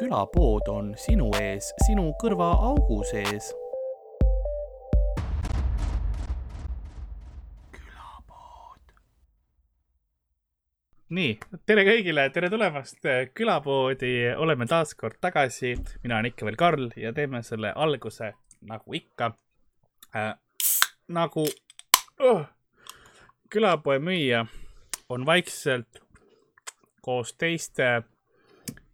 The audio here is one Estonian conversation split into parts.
külapood on sinu ees, sinu kõrvaaugu sees. külapood. nii, tere kõigile, tere tulemast külapoodi, oleme taas kord tagasi. mina olen ikka veel Karl ja teeme selle alguse nagu ikka äh,. nagu uh, külapoe müüja on vaikselt koos teiste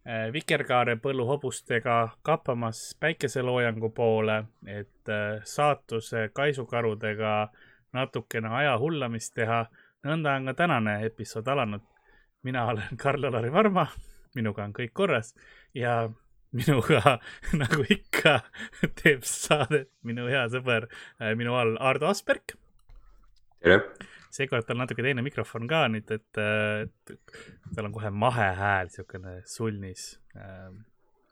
äh, vikerkaarepõllu hobustega kappamas päikeseloojangu poole, et äh, saatuse kaisukarudega natukene aja hullamist teha. nõnda on ka tänane episood alanud. mina olen Karl-Alari Varma, minuga on kõik korras ja minuga, nagu ikka, teeb saadet minu hea sõber äh, minu all Ardo Asperg. tere seekord tal natuke teine mikrofon ka nüüd, et, et tal on kohe mahehääl, siukene sulnis äh,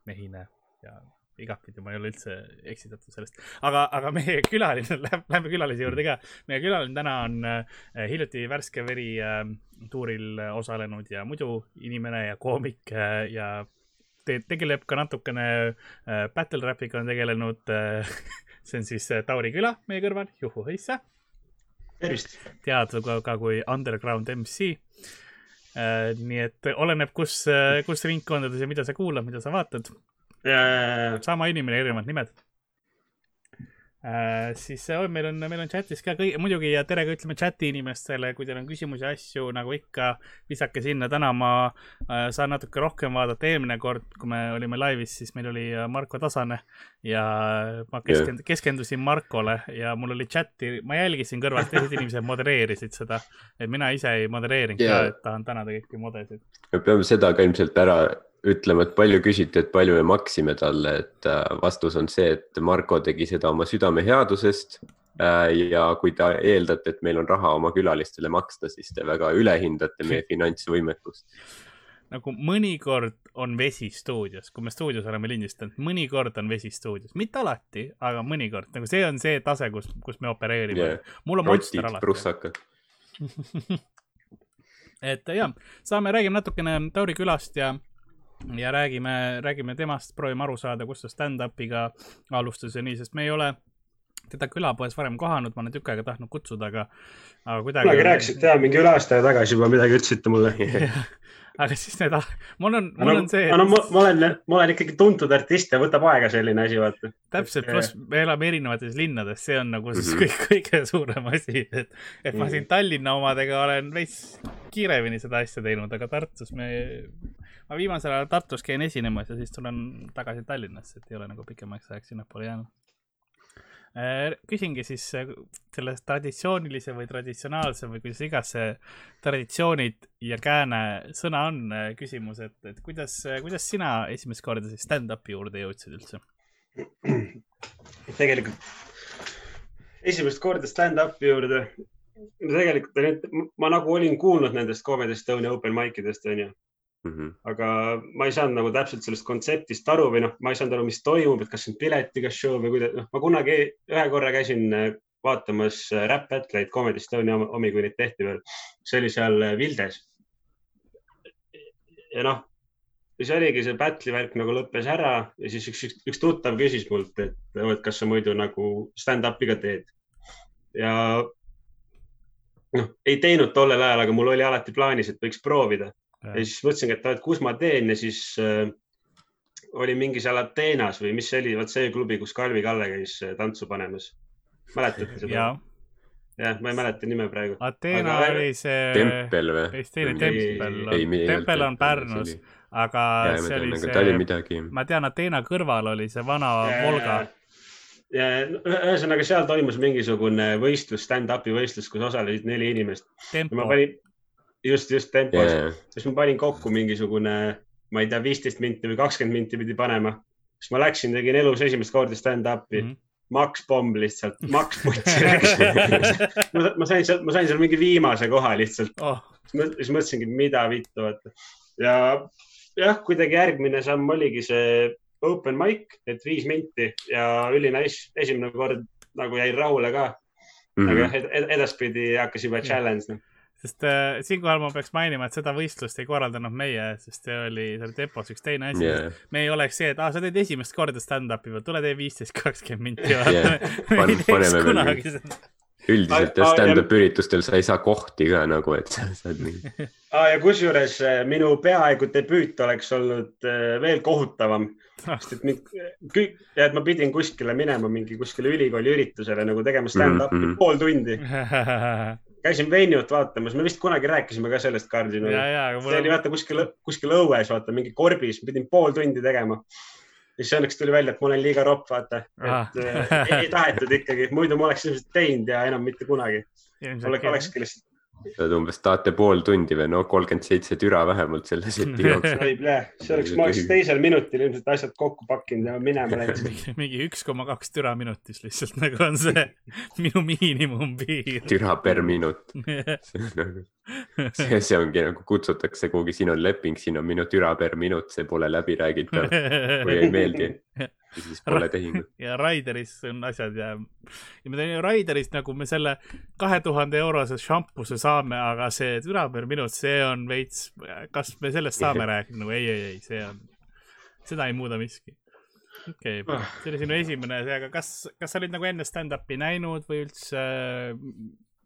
mehine ja igatpidi ma ei ole üldse eksitatud sellest. aga, aga meie külaline, lähme külalise juurde ka. meie külaline täna on äh, hiljuti Värske veri äh, tuuril osalenud ja muidu inimene ja koomik äh, ja te, tegeleb ka natukene äh, battle rap'iga on tegelenud äh, see on siis äh, Tauri küla meie kõrval, juhu-hõissa tervist! tead ka, ka kui underground MC äh,. nii et oleneb, kus, kus ringkondades ja mida sa kuulad, mida sa vaatad. sama inimene, erinevad nimed äh,. siis oh, meil on, meil on chatis ka kõik, muidugi ja tere ka ütleme chati inimestele, kui teil on küsimusi, asju nagu ikka, visake sinna. täna ma äh, saan natuke rohkem vaadata. eelmine kord, kui me olime laivis, siis meil oli Marko Tasane ja ma keskend, yeah. keskendusin Markole ja mul oli chati, ma jälgisin kõrvalt, teised inimesed modereerisid seda. et mina ise ei modereerinud yeah. ka, et tahan tänada kõiki modesid. me peame seda ka ilmselt ära ütlema, et palju küsiti, et palju me maksime talle, et äh, vastus on see, et Marko tegi seda oma südameheadusest. Äh, ja kui te eeldate, et meil on raha oma külalistele maksta, siis te väga ülehindate meie finantsvõimekust. nagu mõnikord on vesi stuudios, kui me stuudios oleme lindistanud, mõnikord on vesi stuudios, mitte alati, aga mõnikord, nagu see on see tase, kus, kus me opereerime yeah.. mul on Rotid, monster alati. prussakad et ja, saame, räägime natukene Tauri külast ja ja räägime, räägime temast, proovime aru saada, kus ta stand-up'iga alustas ja nii, sest me ei ole teda külapoes varem kohanud, ma olen tükk aega tahtnud kutsuda, aga, aga kuidagi. kunagi rääkisite jah, mingi üle aasta tagasi juba midagi ütlesite mulle aga siis need, mul on, mul on see. no ma, ma olen, ma olen ikkagi tuntud artist ja võtab aega selline asi, vaata. täpselt, pluss me elame erinevates linnades, see on nagu siis mm -hmm. kõik, kõige suurem asi, et, et ma siin Tallinna omadega olen veits kiiremini seda asja teinud, aga Tartus me ma viimasel ajal Tartus käin esinemas ja siis tulen tagasi Tallinnasse, et ei ole nagu pikemaks ajaks sinnapoole jäänud. Äh, küsingi siis äh, selle traditsioonilise või traditsionaalse või kuidas iganes see traditsioonid ja kääne sõna on äh, küsimus, et, et kuidas, kuidas sina esimest korda siis stand-up'i juurde jõudsid üldse? tegelikult esimest korda stand-up'i juurde, tegelikult ma nagu olin kuulnud nendest Comedy Estonia open mic idest onju Mm -hmm. aga ma ei saanud nagu täpselt sellest kontseptist aru või noh, ma ei saanud aru, mis toimub, et kas see on piletiga show või kuidas, noh, ma kunagi ühe korra käisin äh, vaatamas äh, Rap Battle'id Comedy Estonia omi, kui neid tehti veel. see oli seal äh, Vildes. ja noh, siis oligi see battle'i värk nagu lõppes ära ja siis üks, üks, üks tuttav küsis mult, et, et kas sa muidu nagu stand-up'i ka teed. ja noh, ei teinud tollel ajal, aga mul oli alati plaanis, et võiks proovida ja siis mõtlesingi, et, et kus ma teen ja siis äh, oli mingi seal Ateenas või mis see oli, vot see klubi, kus Kalvi Kalle käis äh, tantsu panemas. mäletate seda? jah, ma ei mäleta nime praegu. Ateena aga... oli see. tempel või? vist teine tempel. tempel on Pärnus, aga ja, see oli see. ma tean, Ateena kõrval oli see vana ja, Volga. ja ühesõnaga seal toimus mingisugune võistlus, stand-up'i võistlus, kus osalesid neli inimest. ma panin, just, just tempos yeah.. siis ma panin kokku mingisugune, ma ei tea, viisteist minti või kakskümmend minti pidi panema. siis ma läksin, tegin elus esimest korda stand-up'i mm. -hmm. Max Pomm lihtsalt, Max Putsi ma sain seal, ma sain seal mingi viimase koha lihtsalt oh.. siis mõtlesingi, mida vittu, vaata. ja jah, kuidagi järgmine samm oligi see open mic, et viis minti ja ülinais, esimene kord nagu jäin rahule ka mm. -hmm. aga edaspidi hakkas juba challenge noh sest äh, siinkohal ma peaks mainima, et seda võistlust ei korraldanud meie, sest see oli seal Depos üks teine asi. Yeah.. me ei oleks see, et aa, sa teed esimest korda stand-up'i või tule tee viisteist, kakskümmend minti yeah.. me ei teeks kunagi seda. üldiselt jah, stand-up üritustel sa ei saa kohti ka nagu, et sa saad nii. ja kusjuures äh, minu peaaegu debüüt oleks olnud äh, veel kohutavam, sest et mind, kõik, et ma pidin kuskile minema mingi kuskile ülikooli üritusele nagu tegema stand-up'i mm -hmm. pool tundi käisin Veiniut vaatamas, me vist kunagi rääkisime ka sellest kaardi no.. see oli vaata kuskil, kuskil õues, vaata mingi korbis, pidin pool tundi tegema siis õnneks tuli välja, et ma olen liiga ropp, vaata, et ah. äh, ei, ei tahetud ikkagi, muidu ma oleks ilmselt teinud ja enam mitte kunagi. oleks, olekski lihtsalt saad umbes tahate pool tundi või no kolmkümmend seitse türa vähemalt selle seti jooksul. see oleks, ma oleks teisel minutil ilmselt asjad kokku pakkinud ja minema läinud. mingi üks koma kaks türa minutis lihtsalt nagu on see minu miinimumpiir. türa per minut nagu, see, see ongi nagu kutsutakse kuhugi, siin on leping, siin on minu türa per minut, see pole läbiräägitav, kui ei meeldi ja siis pole tehingut. ja Raideris on asjad ja, ja me teeme Raiderist nagu me selle kahe tuhande eurose šampuse saame, aga see türa per minut, see on veits, kas me sellest saame rääkida nagu ei, ei, ei, see on, seda ei muuda miski. okei okay., ah. see oli sinu esimene, aga kas, kas sa olid nagu enne stand-up'i näinud või üldse,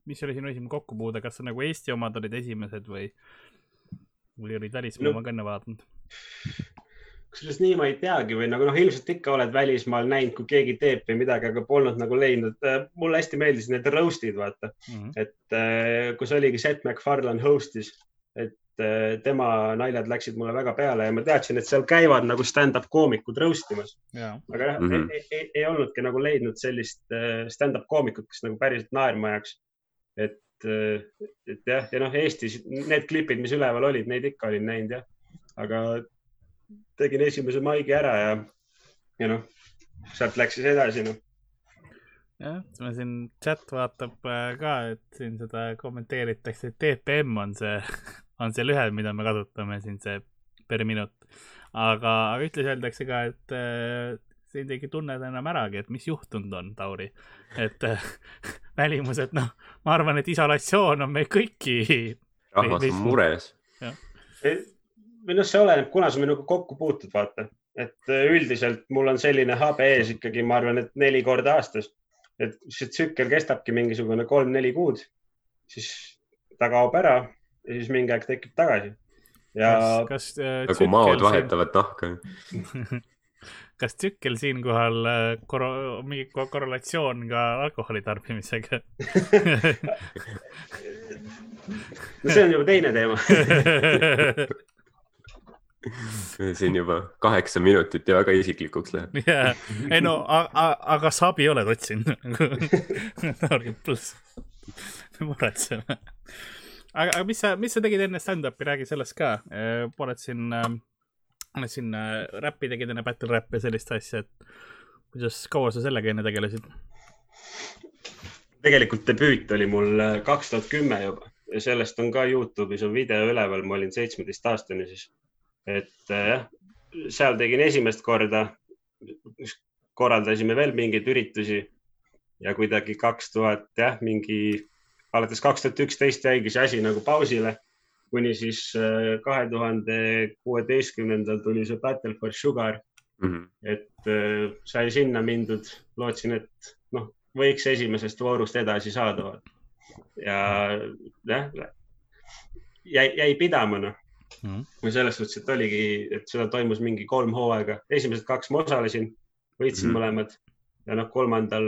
mis oli sinu esimene kokkupuude, kas sa nagu Eesti omad olid esimesed või, või olid välismaa no. ka enne vaadanud? Kusjuures nii ma ei teagi või nagu noh, ilmselt ikka oled välismaal näinud, kui keegi teeb või midagi, aga polnud nagu leidnud. Äh, mulle hästi meeldisid need roast'id, vaata mm, -hmm. et äh, kus oligi Seth MacFarlane host'is, et äh, tema naljad läksid mulle väga peale ja ma teadsin, et seal käivad nagu stand-up koomikud roast imas. aga jah mm, -hmm. ei, ei, ei olnudki nagu leidnud sellist stand-up koomikut, kes nagu päriselt naerma jääks. et, et jah, ja noh, Eestis need klipid, mis üleval olid, neid ikka olin näinud jah, aga tegin esimese maigi ära ja, ja noh, sealt läks siis edasi noh. jah, ma siin chat vaatab äh, ka, et siin seda kommenteeritakse, et TPM on see, on see lühend, mida me kasutame siin, see per minut. aga, aga ühtlasi öeldakse ka, et äh, sind ei tunne enam äragi, et mis juhtunud on, Tauri. et äh, välimus, et noh, ma arvan, et isolatsioon on meil kõiki. rahvas on mures või noh, see oleneb, kuna sa minuga kokku puutud, vaata, et äh, üldiselt mul on selline habe ees ikkagi, ma arvan, et neli korda aastas, et see tsükkel kestabki mingisugune kolm-neli kuud, siis ta kaob ära ja siis mingi aeg tekib tagasi. ja. kas, kas äh, nagu maod vahetavad nahka kas tsükkel siinkohal äh, kor-, mingi korrelatsioon ka alkoholi tarbimisega no see on juba teine teema siin juba kaheksa minutit ja väga isiklikuks läheb. Yeah.. ei no, aga sa abi oled otsinud pluss, muretseme. aga, aga mis sa, mis sa tegid enne stand-up'i, räägi sellest ka. Äh, oled siin äh,, oled siin äh, räppi tegid enne battle rap'i ja sellist asja, et kuidas kaua sa sellega enne tegelesid? tegelikult debüüt oli mul äh, kaks tuhat kümme juba. Ja sellest on ka Youtube'is on video üleval, ma olin seitsmeteistaastane siis et jah, seal tegin esimest korda, korraldasime veel mingeid üritusi ja kuidagi kaks tuhat jah, mingi alates kaks tuhat üksteist jäigi see asi nagu pausile, kuni siis äh, kahe tuhande kuueteistkümnendal tuli see Battle for Sugar mm. -hmm. et äh, sai sinna mindud, lootsin, et noh, võiks esimesest voorust edasi saada. ja jah, jäi, jäi pidama noh mm. -hmm. selles suhtes, et oligi, et seda toimus mingi kolm hooaega, esimesed kaks ma osalesin, võitsin mm mõlemad. Ja noh, kolmandal,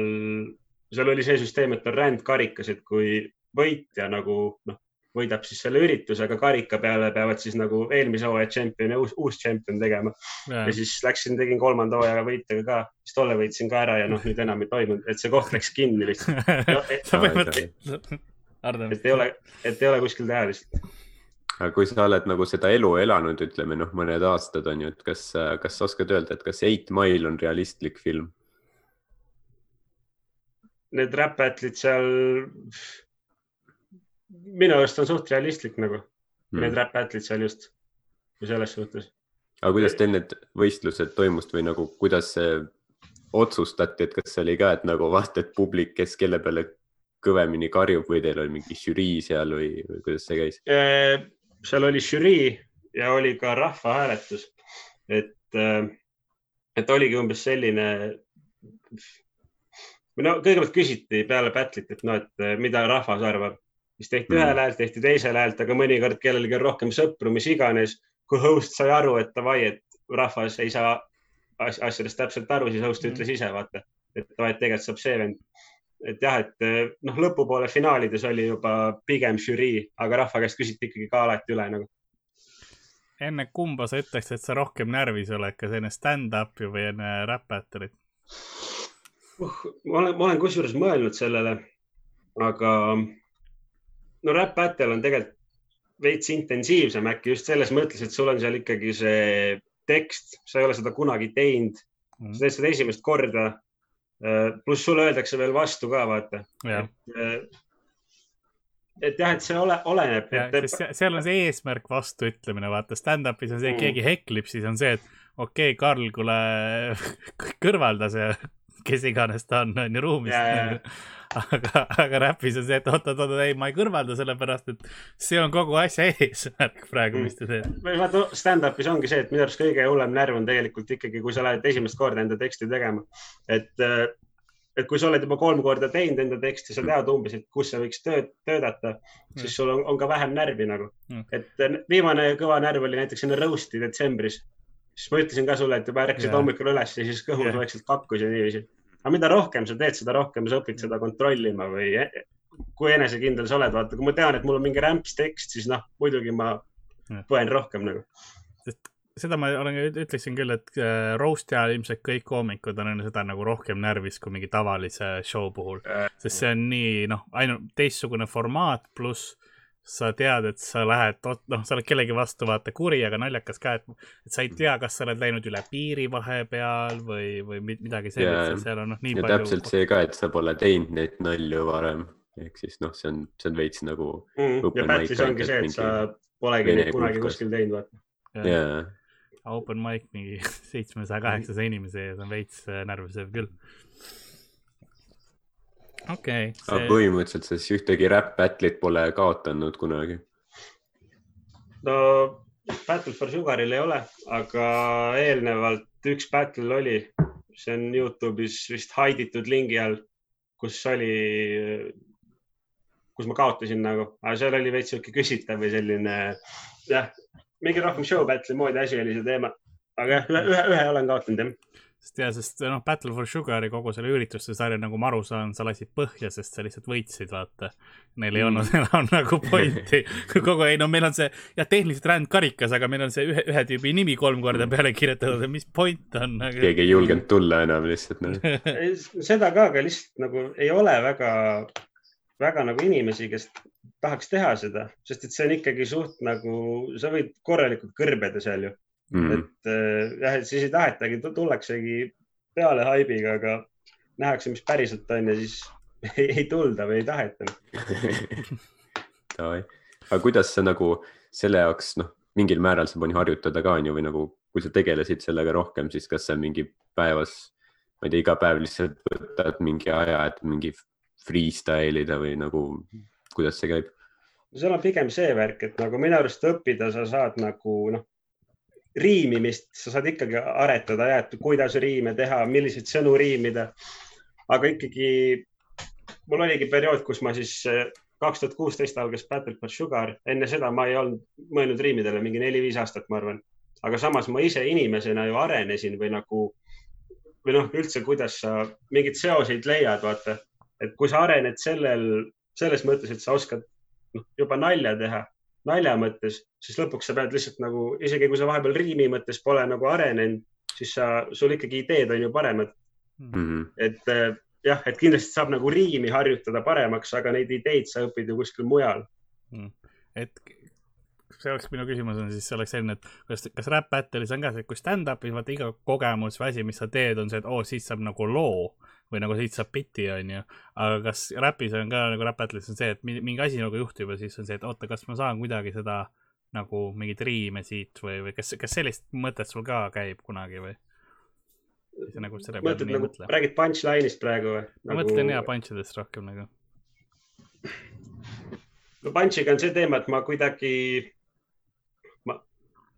seal oli see süsteem, et on rändkarikas, et kui võitja nagu noh, võidab siis selle ürituse, aga karika peale peavad siis nagu eelmise hooaja tšempion ja uus, uus tšempion tegema. Yeah.. ja siis läksin, tegin kolmanda hooaja võitjaga ka, siis tolle võitsin ka ära ja noh, nüüd enam ei toimunud, et see koht läks kinni lihtsalt. No,. et, et ei ole, et ei ole kuskil teha lihtsalt aga kui sa oled nagu seda elu elanud, ütleme noh, mõned aastad on ju, et kas, kas sa oskad öelda, et kas Eight Mile on realistlik film? Need räpatlid seal, minu arust on suht realistlik nagu hmm., need räpatlid seal just, selles suhtes. aga kuidas teil need võistlused toimusid või nagu, kuidas see otsustati, et kas see oli ka, et nagu vaata, et publik, kes kelle peale kõvemini karjub või teil oli mingi žürii seal või, või kuidas see käis? Seal oli žürii ja oli ka rahvahääletus, et, äh, et oligi umbes selline. no kõigepealt küsiti peale battle'it, et noh, et äh, mida rahvas arvab, siis tehti mm. ühel häält, tehti teisel häält, aga mõnikord kellelgi on rohkem sõpru, mis iganes. kui host sai aru, et davai, et rahvas ei saa asjadest täpselt aru, siis host mm. ütles ise, vaata, et davai, et tegelikult saab see vend et jah, et eh, noh, lõpupoole finaalides oli juba pigem žürii, aga rahva käest küsiti ikkagi ka alati üle nagu. enne kumba sa ütleks, et sa rohkem närvis oled, kas enne stand-up'i või enne rap battle'it uh,? ma olen, ma olen kusjuures mõelnud sellele, aga no rap battle on tegelikult veits intensiivsem äkki just selles mõttes, et sul on seal ikkagi see tekst, sa ei ole seda kunagi teinud mm., sa teed seda esimest korda pluss sulle öeldakse veel vastu ka, vaata. et, äh, et jah, et see ole, oleneb. Seal on see eesmärk vastuütlemine, vaata stand-up'is on see, mm. keegi heklib, siis on see, et okei okay,, Karl, kuule kõrvalda see, kes iganes ta on, on ju ruumis aga, aga räpis on see, et oot-oot-oot, ei, ma ei kõrvalda, sellepärast et see on kogu asja eesmärk praegu, mis te teete. või vaata, stand-up'is ongi see, et minu arust kõige hullem närv on tegelikult ikkagi, kui sa lähed esimest korda enda teksti tegema. et, äh, et kui sa oled juba kolm korda teinud enda teksti, sa tead umbes, et kus sa võiks tööd, töötada, siis sul on, on ka vähem närvi nagu. et äh, viimane kõva närv oli näiteks enne roast'i detsembris siis ma ütlesin ka sulle, et juba ärkasid hommikul üles ja siis kõhus vaikselt kakkus ja niiviisi. Aga mida rohkem sa teed, seda rohkem sa õpid seda kontrollima või e-, kui enesekindel sa oled, vaata, kui ma tean, et mul on mingi rämps tekst, siis noh, muidugi ma põen rohkem nagu. seda ma olen, ütleksin küll, et äh, roast'i ajal ilmselt kõik koomikud on enne seda nagu rohkem närvis kui mingi tavalise show puhul, sest see on nii, noh, ainult teistsugune formaat pluss sa tead, et sa lähed, noh, sa oled kellegi vastu vaata kuri, aga naljakas ka, et, et sa ei tea, kas sa oled läinud üle piiri vahepeal või, või midagi sellist, seal on noh, nii ja palju. täpselt see ka, et sa pole teinud neid nalju varem, ehk siis noh, see on, see on veits nagu mm,. ja Pätsis ongi see, et sa polegi neid kunagi kuskil teinud, vaata. jaa. Open mic mingi seitsmesaja, kaheksasaja inimese ees on veits äh, närvisev küll okei okay, see.... aga põhimõtteliselt siis ühtegi rap battle'it pole kaotanud kunagi? no Battle for Sugaril ei ole, aga eelnevalt üks battle oli, see on Youtube'is vist haiditud lingi all, kus oli, kus ma kaotasin nagu, aga seal oli veits sihuke küsitav või selline jah, mingi rohkem show battle'i moodi asi oli see teema. aga jah, ühe, ühe, ühe olen kaotanud jah sest ja, sest noh, Battle for Sugari kogu selle ürituste sarja, nagu ma aru saan, sa lasid põhja, sest sa lihtsalt võitsid, vaata. Neil ei mm. olnud enam nagu pointi kogu, ei no meil on see, jah, tehniliselt rändkarikas, aga meil on see ühe, ühe tüübi nimi kolm korda peale kirjutatud, mis point on nagu.... keegi ei julgenud tulla enam lihtsalt no.. seda ka, aga lihtsalt nagu ei ole väga, väga nagu inimesi, kes tahaks teha seda, sest et see on ikkagi suht nagu, sa võid korralikult kõrbeda seal ju mm.. et äh, jah, et siis ei tahetagi, tullaksegi peale haibiga, aga nähakse, mis päriselt on ja siis ei, ei tulda või ei taheta. Aga kuidas sa nagu selle jaoks, noh, mingil määral sa pani harjutada ka onju või nagu, kui sa tegelesid sellega rohkem, siis kas sa mingi päevas, ma ei tea, iga päev lihtsalt võtad mingi aja, et mingi freestyle ida või nagu, kuidas see käib? seal on pigem see värk, et nagu minu arust õppida sa saad nagu noh, riimimist sa saad ikkagi aretada ja, et kuidas riime teha, milliseid sõnu riimida. aga ikkagi mul oligi periood, kus ma siis eh, kaks tuhat kuusteist algas Battle for Sugar, enne seda ma ei olnud mõelnud riimidele mingi neli-viis aastat, ma arvan. aga samas ma ise inimesena ju arenesin või nagu või noh, üldse, kuidas sa mingeid seoseid leiad, vaata, et kui sa arened sellel, selles mõttes, et sa oskad noh, juba nalja teha nalja mõttes, siis lõpuks sa pead lihtsalt nagu, isegi kui sa vahepeal riimi mõttes pole nagu arenenud, siis sa, sul ikkagi ideed on ju paremad mm. -hmm. et äh, jah, et kindlasti saab nagu riimi harjutada paremaks, aga neid ideid sa õpid ju kuskil mujal mm.. et see oleks minu küsimus on siis, see oleks selline, et kas, kas Rap Battle'is on ka see, kui stand-up'is vaata iga kogemus või asi, mis sa teed, on see, et oo oh,, siit saab nagu loo või nagu siit saab biti, onju. aga kas räpis on ka nagu Rap Battle'is on see, et mingi asi nagu juhtub ja siis on see, et oota, kas ma saan kuidagi seda nagu mingeid riime siit või, või kas, kas sellist mõtet sul ka käib kunagi või? nagu nii nagu, räägid punchline'ist praegu või nagu...? ma mõtlen jaa punch idest rohkem nagu. no punch'iga on see teema, et ma kuidagi, ma,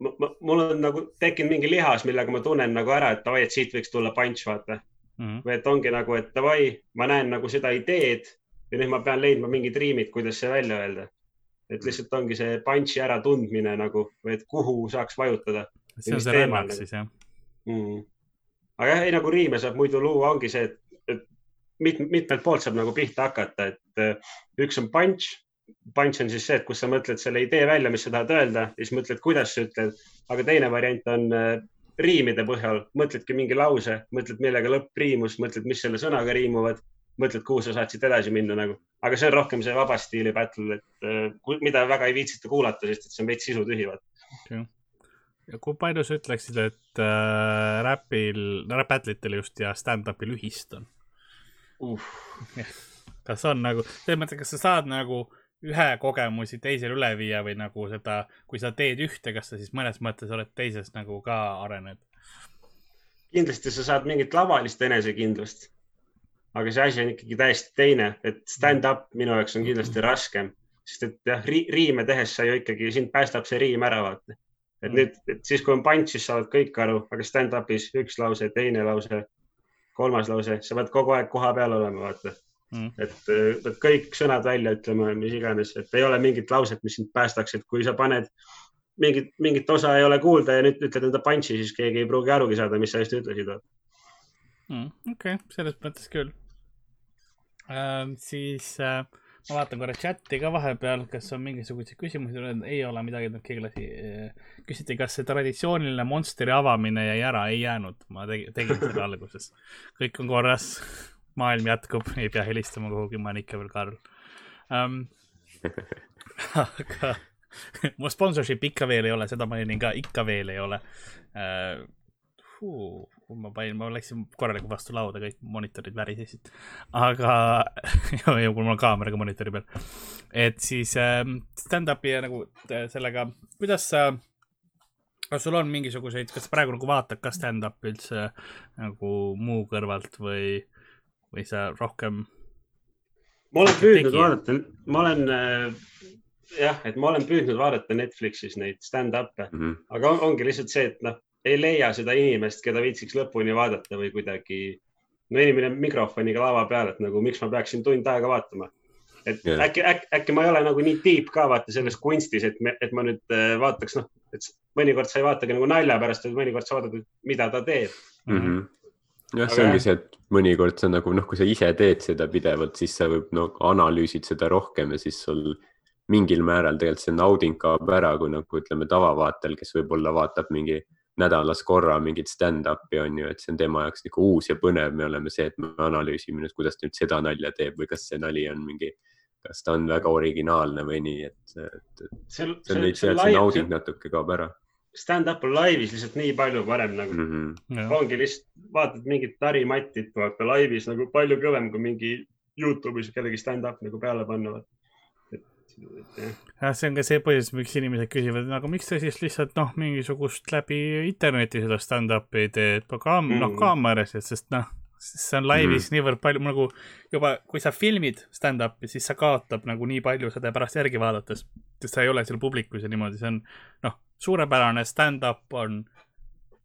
ma, mul on nagu tekkinud mingi lihas, millega ma tunnen nagu ära, et davai, et siit võiks tulla punch, vaata mm. -hmm. või et ongi nagu, et davai, ma näen nagu seda ideed ja nüüd ma pean leidma mingid riimid, kuidas see välja öelda. et lihtsalt ongi see punch'i äratundmine nagu et kuhu saaks vajutada. see on see relvaks nagu. siis jah mm.? aga jah, ei nagu riime saab muidu luua, ongi see, et, et mit, mitmelt poolt saab nagu pihta hakata, et äh, üks on punch. Punch on siis see, et kus sa mõtled selle idee välja, mis sa tahad öelda ja siis mõtled, kuidas sa ütled. aga teine variant on äh, riimide põhjal, mõtledki mingi lause, mõtled, millega lõpp riimus, mõtled, mis selle sõnaga riimuvad, mõtled, kuhu sa saad siit edasi minna nagu. aga see on rohkem see vaba stiili battle, et äh, mida väga ei viitsita kuulata, sest et see on veits sisutühi vaata okay ja kui palju sa ütleksid, et äh, räpil, räpp battle'itel just ja stand-up'il ühist on uh.? kas on nagu, selles mõttes, kas sa saad nagu ühe kogemusi teisele üle viia või nagu seda, kui sa teed ühte, kas sa siis mõnes mõttes oled teises nagu ka arened? kindlasti sa saad mingit lavalist enesekindlust. aga see asi on ikkagi täiesti teine, et stand-up minu jaoks on kindlasti raskem, sest et jah ri, riime tehes sa ju ikkagi, sind päästab see riim ära, vaata et mm. nüüd, et siis kui on punch, siis saavad kõik aru, aga stand-up'is üks lause, teine lause, kolmas lause, sa pead kogu aeg koha peal olema, vaata mm.. et pead kõik sõnad välja ütlema, mis iganes, et ei ole mingit lauset, mis sind päästaks, et kui sa paned mingit, mingit osa ei ole kuulda ja nüüd ütled enda punch'i, siis keegi ei pruugi arugi saada, mis sa just ütlesid mm,. okei okay,, selles mõttes küll äh,. siis äh ma vaatan korra chati ka vahepeal, kas on mingisuguseid küsimusi, ei ole midagi, keegi lasi. Eh, küsiti, kas see traditsiooniline Monsteri avamine jäi ära, ei jäänud, ma tegin, tegin seda alguses. kõik on korras, maailm jätkub, ei pea helistama kuhugi, ma olen ikka veel Karl um,. aga mu sponsorship ikka veel ei ole, seda mainin ka, ikka veel ei ole uh, kui ma panin, ma läksin korralikult vastu lauda, kõik monitorid värisesid. aga ja, ja kui mul on kaamera ka monitori peal. et siis äh, stand-up'i ja nagu sellega, kuidas sa, kas sul on mingisuguseid, kas praegu nagu vaatad ka stand-up'i üldse nagu muu kõrvalt või, või sa rohkem? ma olen püüdnud vaadata, ma olen äh jah, et ma olen püüdnud vaadata Netflixis neid stand-up'e mm, -hmm. aga on, ongi lihtsalt see, et noh, ei leia seda inimest, keda viitsiks lõpuni vaadata või kuidagi, no inimene mikrofoniga lava peal, et nagu miks ma peaksin tund aega vaatama. et yeah. äkki, äkki, äkki ma ei ole nagu nii deep ka vaata selles kunstis, et, et ma nüüd äh, vaataks, noh, et mõnikord sa ei vaatagi nagu nalja pärast, vaid mõnikord sa vaatad, mida ta teeb mm. -hmm jah, see ongi see, et mõnikord sa nagu noh, kui sa ise teed seda pidevalt, siis sa võib no analüüsid seda rohkem ja siis sul mingil määral tegelikult see nauding kaob ära, kui nagu ütleme tavavaatel, kes võib-olla vaatab mingi nädalas korra mingit stand-up'i on ju, et see on tema jaoks nagu uus ja põnev, me oleme see, et me analüüsime nüüd, kuidas ta nüüd seda nalja teeb või kas see nali on mingi, kas ta on väga originaalne või nii, et, et, et see on veits see, et see nauding natuke kaob ära. Stand-up on laivis lihtsalt nii palju parem nagu mm, -hmm. ongi lihtsalt vaatad mingit Tari Mattit vaata laivis nagu palju kõvem kui mingi Youtube'is kellegi stand-up nagu peale panna jah, see on ka see põhjus, miks inimesed küsivad, aga miks sa siis lihtsalt noh, mingisugust läbi interneti seda stand-up'i ei tee, et kaam- mm., noh kaameras, sest noh, see on laivis mm. niivõrd palju nagu juba, kui sa filmid stand-up'i, siis sa kaotab nagu nii palju seda pärast järgi vaadates, sest sa ei ole seal publikus ja niimoodi, see on noh, suurepärane stand-up on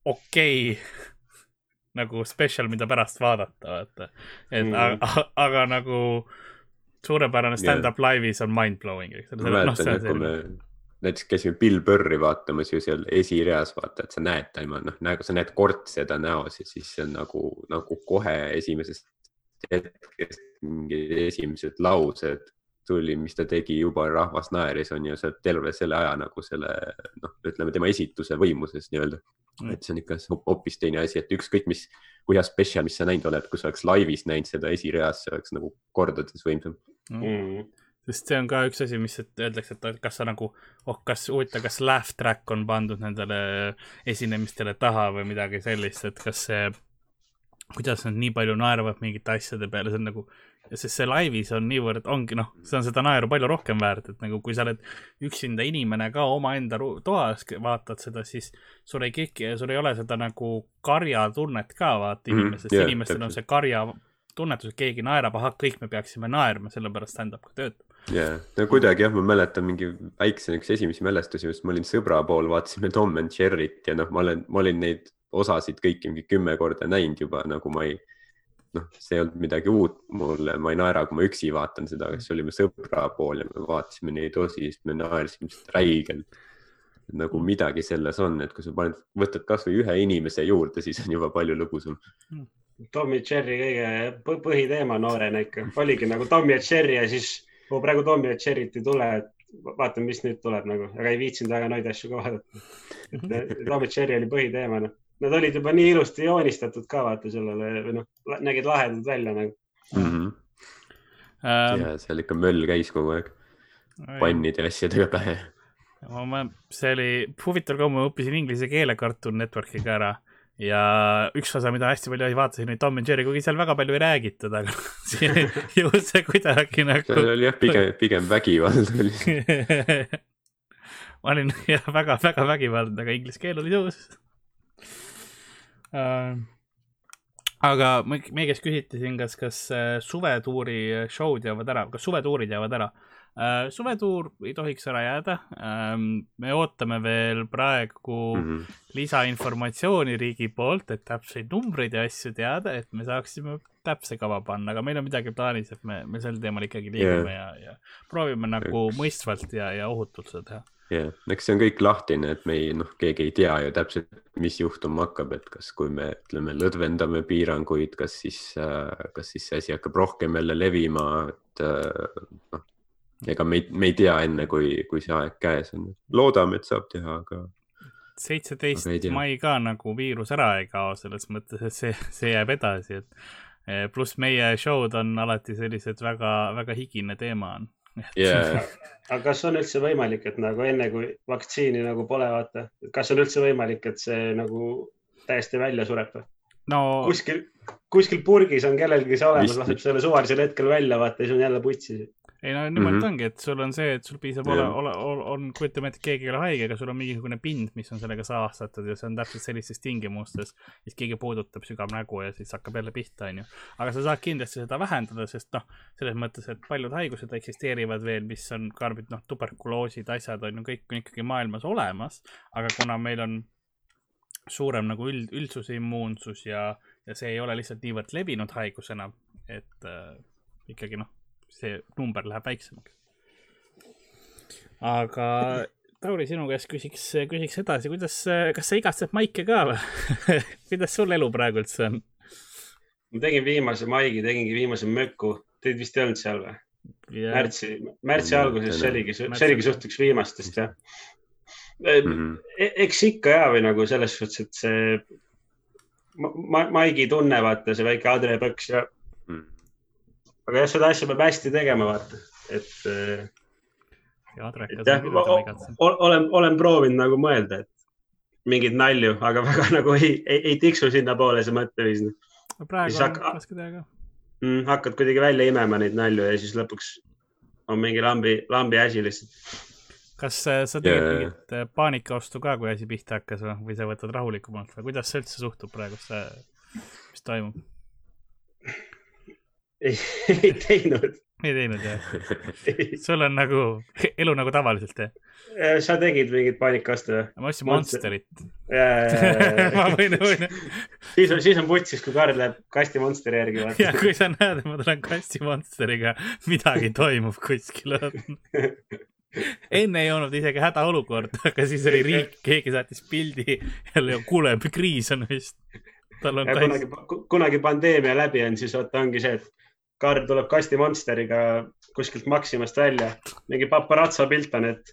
okei okay, nagu spetsial, mida pärast vaadata, vaata. et mm. aga, aga nagu suurepärane stand-up yeah. laivis on mind-blowing, eks ole. ma mäletan no,, kui me näiteks käisime Bill Burri vaatamas ju seal esireas, vaata, et sa näed niimoodi, noh, nagu sa näed kord seda näos ja siis see on nagu, nagu kohe esimesest hetkest mingid esimesed laused tuli, mis ta tegi, juba rahvas naeris, on ju, sa oled terve selle aja nagu selle noh, ütleme tema esituse võimuses nii-öelda. Mm.. et see on ikka hoopis teine asi, et ükskõik mis, kui hea spetsial, mis sa näinud oled, kui sa oleks laivis näinud seda esireas, see oleks nagu kordades võimsam. Mm.. sest see on ka üks asi, mis öeldakse, et kas sa nagu, oh, kas huvitav, kas laugh track on pandud nendele esinemistele taha või midagi sellist, et kas see kuidas nad nii palju naeravad mingite asjade peale, see on nagu sest see laivis on niivõrd, ongi noh, see on seda naeru palju rohkem väärt, et nagu kui sa oled üksinda inimene ka omaenda toas, vaatad seda, siis sul ei kiki, sul ei ole seda nagu karjatunnet ka vaata mhm, inimesest. mm, yeah,, inimestel on see karja tunnetus, et keegi naerab, ahah, kõik me peaksime naerma, sellepärast stand-up ka töötab. ja, no kuidagi jah, ma mäletan mingi väikse üks esimesi mälestusi, just ma olin sõbra pool, vaatasime Tom and Jerry't ja noh, ma olen, ma olin neid osasid kõiki mingi kümme korda näinud juba nagu ma ei, noh, see ei olnud midagi uut mulle, ma ei naera, kui ma üksi vaatan seda, aga siis olime sõbra pool ja me vaatasime neid osi, siis me naersime lihtsalt räigelt. nagu midagi selles on, et kui sa paned, võtad kasvõi ühe inimese juurde, siis on juba palju lõbusam mm Tommy Cherry kõige põhiteema noorena ikka oligi nagu Tommy ja Cherry ja siis kui praegu Tommy ja Cherry't ei tule, et vaatame, mis nüüd tuleb nagu, aga ei viitsinud väga neid asju ka vaadata. et Tommy Cherry oli põhiteema, noh. Nad olid juba nii ilusti joonistatud ka vaata sellele või noh, nägid lahedad välja nagu mm. -hmm. Um, ja seal ikka möll käis kogu aeg pannide ja asjadega pähe. ma, see oli huvitav ka, ma õppisin inglise keele Cartoon Networkiga ära ja üks osa, mida hästi palju vaatasin, oli Tom and Jerry, kuigi seal väga palju ei räägitud, aga jõudis see kuidagi nagu. seal oli jah, pigem, pigem vägivald oli ma olin jah, väga-väga vägivaldne, aga inglise keel oli tõus. Aga meie käest küsiti siin, kas, kas äh, suvetuuri show'd jäävad ära, kas suvetuurid jäävad ära? Äh, suvetuur ei tohiks ära jääda. Ähm, me ootame veel praegu mm -hmm. lisainformatsiooni riigi poolt, et täpseid numbreid ja asju teada, et me saaksime täpse kava panna, aga meil on midagi plaanis, et me, me sel teemal ikkagi liigume yeah. ja, ja proovime nagu mõistvalt ja, ja ohutult seda teha jah yeah., eks see on kõik lahtine, et me ei, noh, keegi ei tea ju täpselt, mis juhtuma hakkab, et kas, kui me ütleme, lõdvendame piiranguid, kas siis äh,, kas siis see asi hakkab rohkem jälle levima, et äh, noh, ega me ei, me ei tea enne, kui, kui see aeg käes on. loodame, et saab teha, aga. seitseteist mai ka nagu viirus ära ei kao, selles mõttes, et see, see jääb edasi, et eh, pluss meie show'd on alati sellised väga, väga higine teema on yeah. aga kas on üldse võimalik, et nagu enne kui vaktsiini nagu pole, vaata, kas on üldse võimalik, et see nagu täiesti välja sureb või? no kuskil, kuskil purgis on kellelgi see olemas, laseb selle suvalisel hetkel välja, vaata, siis on jälle putsi ei no niimoodi mm -hmm. ongi, et sul on see, et sul piisab ole, ole, ole, on, kujutame ette, keegi ei ole haige, aga sul on mingisugune pind, mis on sellega saastatud ja see on täpselt sellistes tingimustes. siis keegi puudutab sügavnägu ja siis hakkab jälle pihta, onju. aga sa saad kindlasti seda vähendada, sest noh, selles mõttes, et paljud haigused eksisteerivad veel, mis on karbid, noh, tuberkuloosid, asjad on ju kõik on ikkagi maailmas olemas. aga kuna meil on suurem nagu üld, üldsuse immuunsus ja, ja see ei ole lihtsalt niivõrd levinud haigus enam, et äh, ikkagi noh see number läheb väiksemaks. aga Tauri, sinu käest küsiks, küsiks edasi, kuidas, kas sa igatsed maike ka või kuidas sul elu praegu üldse on? ma tegin viimase maigi, tegingi viimase möku, teid vist ei olnud seal või yeah.? märtsi, märtsi mm, alguses, see oligi, see oligi suht üks viimastest jah mm. -hmm. eks ikka ja, või nagu selles suhtes, et see ma, maigi tunne, vaata see väike Adre Põks ja aga jah, seda asja peab hästi tegema, vaata, et. Jah, olen, olen proovinud nagu mõelda, et mingeid nalju, aga väga nagu ei, ei, ei tiksu sinnapoole see mõtteviis. praegu on raske teha ka mm,. hakkad kuidagi välja imema neid nalju ja siis lõpuks on mingi lambi, lambi asi lihtsalt. kas äh, sa tegid yeah. mingit äh, paanikaostu ka, kui asi pihta hakkas või, või sa võtad rahulikumalt või kuidas sa üldse suhtud praegu, mis toimub? Ei, ei teinud. ei teinud jah? sul on nagu elu nagu tavaliselt jah? sa tegid mingit paanikaastu või? ma ostsin Monsterit. ma võin, võin. siis on, siis on putsis, kui Karl läheb kasti Monsteri järgi. ja kui sa näed, et ma tulen kasti Monsteriga, midagi toimub kuskil enne ei olnud isegi hädaolukord, aga siis oli riik, keegi saatis pildi jälle, kuule, kriis on vist. tal on. kunagi, kunagi pandeemia läbi on, siis vaata ongi see, et Karl tuleb kasti Monsteriga kuskilt Maximast välja, mingi paparatso pilt on, et,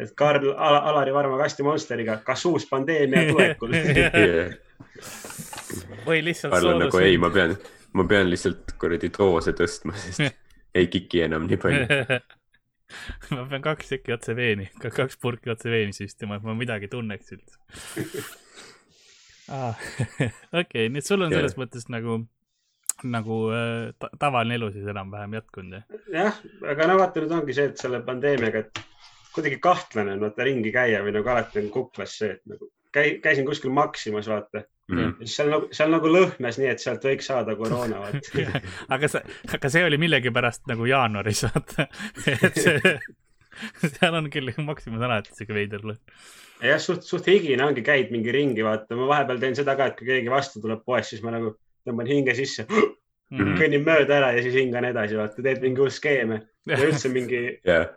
et Karl Al Alari Varma kasti Monsteriga, kas uus pandeemia tulekul või lihtsalt. Karl on nagu ei, ma pean, ma pean lihtsalt kuradi doose tõstma, sest ei kiki enam nii palju ma pean kaks tükki otse veeni, kaks purki otse veeni süstima, et ma midagi tunneks üldse ah, okei okay,, nii et sul on selles yeah. mõttes nagu nagu äh, ta tavaline elu siis enam-vähem jätkunud, jah? jah, aga no vaata, nüüd ongi see, et selle pandeemiaga, et kuidagi kahtlane on vaata ringi käia või nagu alati on kuklas see, et nagu käi, käisin kuskil Maximas, vaata, mm.. seal nagu, seal nagu lõhnas nii, et sealt võiks saada koroona, vaata aga see, aga see oli millegipärast nagu jaanuaris, vaata. et see, seal on küll Maximas alati siuke veider lõhn. jah, suht, suht higine ongi, käid mingi ringi, vaata, ma vahepeal teen seda ka, et kui keegi vastu tuleb poes, siis ma nagu tõmban hinge sisse mm. -hmm. kõnnin mööda ära ja siis hingan edasi, vaata, teed mingi uus skeeme ja üldse mingi yeah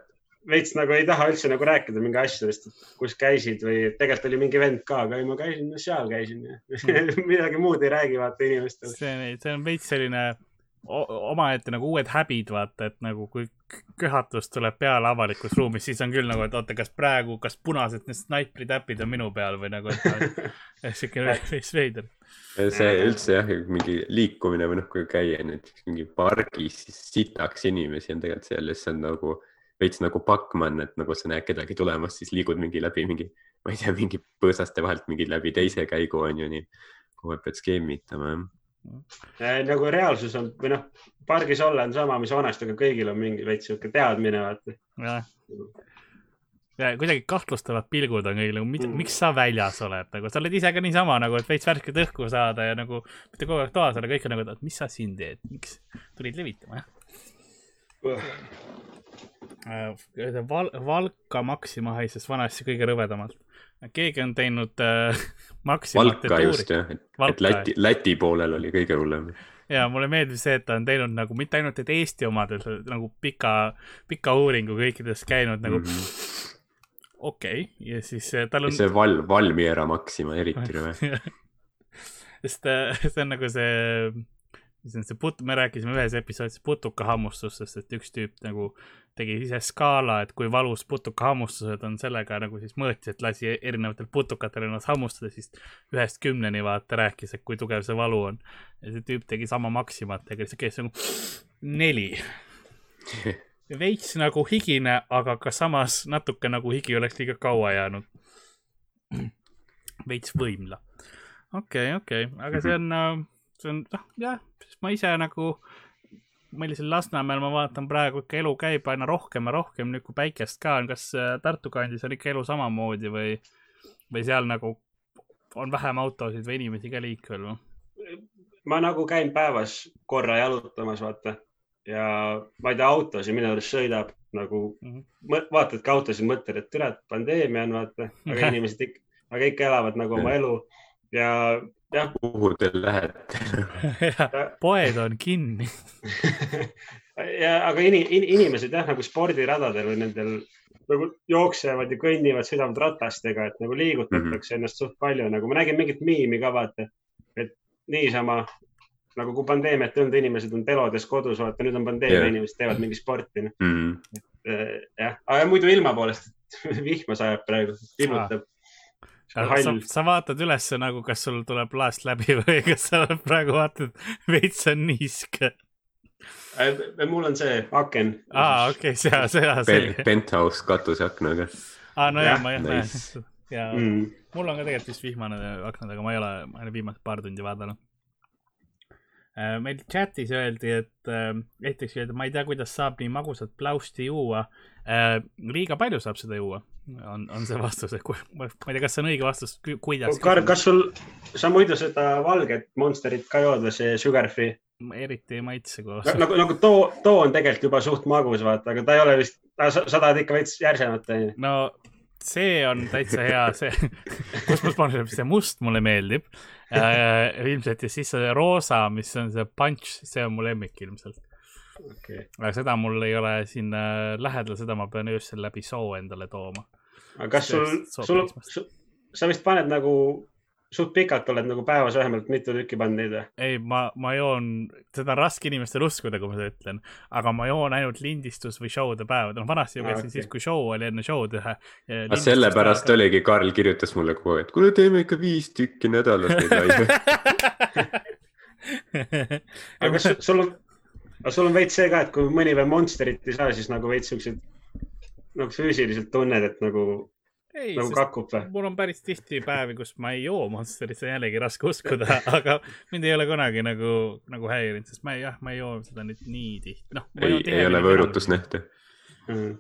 veits nagu ei taha üldse nagu rääkida mingi asjadest, kus käisid või tegelikult oli mingi vend ka, aga ei, ma käisin no,, seal käisin ja mm. midagi muud ei räägi vaata inimestele. see, see on veits selline omaette nagu uued häbid, vaata, et nagu kui köhatus tuleb peale avalikus ruumis, siis on küll nagu, et oota, kas praegu, kas punased need snaipritäpid on minu peal või nagu, et siuke veits veider. see üldse jah, mingi liikumine või noh, kui käia näiteks mingi pargis, siis sitaks inimesi on tegelikult ja siis on nagu veits nagu Bachmann, et nagu sa näed kedagi tulemas, siis liigud mingi läbi mingi, ma ei tea, mingi põõsaste vahelt mingi läbi teise käigu on ju nii. kogu aeg pead skeemitama jah nagu reaalsus on või noh, pargis olla on sama, mis vanasti, aga kõigil on mingi veits sihuke teadmine, vaata. jah, ja kuidagi kahtlustavad pilgud on kõigil nagu, mm. miks sa väljas oled, nagu sa oled ise ka niisama nagu, et veits värsket õhku saada ja nagu mitte kogu aeg toas olla, kõik on nagu, et mis sa siin teed, miks tulid levitama, jah äh, Val, Valka Maxima haises vanasti kõige rõvedamalt. Keegi on teinud äh, Maximate Valka tuuri. just jah, et, Läti, Läti poolel oli kõige hullem. ja mulle meeldib see, et ta on teinud nagu mitte ainult, et Eesti omadel nagu pika, pika uuringu kõikides käinud nagu mm -hmm. okei okay. ja siis äh, tal on. see Val, Valmiera Maxima eriti rõve sest äh, see on nagu see mis on see put-, me rääkisime ühes episoodis putukahammustusest, et üks tüüp nagu tegi ise skaala, et kui valus putukahammustused on sellega nagu siis mõõtis, et lasi erinevatel putukatel ennast hammustada, siis ühest kümneni vaata rääkis, et kui tugev see valu on. ja see tüüp tegi sama Maximatega, siis käis nagu neli veits nagu higine, aga ka samas natuke nagu higi oleks liiga kaua jäänud. veits võimla. okei okay,, okei okay., aga see on, äh, see on, noh, jah, ma ise nagu meil siin Lasnamäel ma vaatan praegu ikka elu käib aina rohkem ja rohkem, nüüd kui päikest ka on, kas äh, Tartu kandis on ikka elu samamoodi või, või seal nagu on vähem autosid või inimesi ka liikvel või? ma nagu käin päevas korra jalutamas, vaata ja ma ei tea, autosid minu arust sõidab nagu mm, -hmm. vaatadki autosid, mõtled, et türa, pandeemia on, vaata, aga inimesed ikka, aga ikka elavad nagu oma elu ja jah. kuhu te lähete poed on kinni ja, aga in, in, inimesed jah, nagu spordiradadel või nendel nagu jooksevad ja kõnnivad, sõidavad ratastega, et nagu liigutatakse mm -hmm. ennast suht palju, nagu ma nägin mingit miimi ka vaata, et niisama nagu kui pandeemiat ei olnud, inimesed on telodes kodus, vaata nüüd on pandeemia yeah., inimesed teevad mingi sporti. Mm -hmm. et äh, jah, aga muidu ilma poolest vihma sajab praegu, pillutab sa, sa vaatad üles nagu, kas sul tuleb laest läbi või kas sa praegu vaatad, veits on niiske? Äh, mul on see aken. aa, okei okay,, sea, sea see. Penthouse katuseaknaga. aa, no ja, ma jah nice. näen. ja mm. mul on ka tegelikult vist vihmane aknad, aga ma ei ole, ma olen viimased paar tundi vaadanud. Äh, meil chatis öeldi, et äh, esiteks öeldi, ma ei tea, kuidas saab nii magusat pläusti juua. liiga palju saab seda juua on, on see vastus, et kui, ma ei tea, kas see on õige vastus, kuidas. Karl, kas sul, sa muidu seda valget Monsterit ka jood või see Sugar Free? eriti ei maitse koos. nagu, nagu too, too on tegelikult juba suht magus, vaata, aga ta ei ole vist, sa, tahad ikka veits järsemat, onju. no see on täitsa hea, see, kus ma panen, see must mulle meeldib äh, ilmselt ja siis see roosa, mis on see punch, see on mu lemmik ilmselt okay.. aga seda mul ei ole siin äh, lähedal, seda ma pean öösel läbi soo endale tooma. Aga kas sul, sul, sul, sa vist paned nagu, suht pikalt oled nagu päevas vähemalt mitu tükki pannud neid või? ei, ma, ma joon, seda on raske inimestel uskuda, kui ma seda ütlen, aga ma joon ainult lindistus või show'de päevadel. noh, vanasti ju käisin ah, okay. siis, kui show oli enne show'd ühe. aga sellepärast päeva... oligi, Karl kirjutas mulle kogu aeg, et kuule, teeme ikka viis tükki nädalas neid laive aga kas sul on aga sul on veits see ka, et kui mõni veel Monsterit ei saa, siis nagu veits siuksed nagu füüsiliselt tunned, et nagu, nagu kakub või? mul on päris tihti päevi, kus ma ei joo Monsterit, see on jällegi raske uskuda aga mind ei ole kunagi nagu, nagu häirinud, sest ma ei, jah, ma ei joo seda nüüd nii tihti, noh. ei, ei ole võõrutusnähte mm..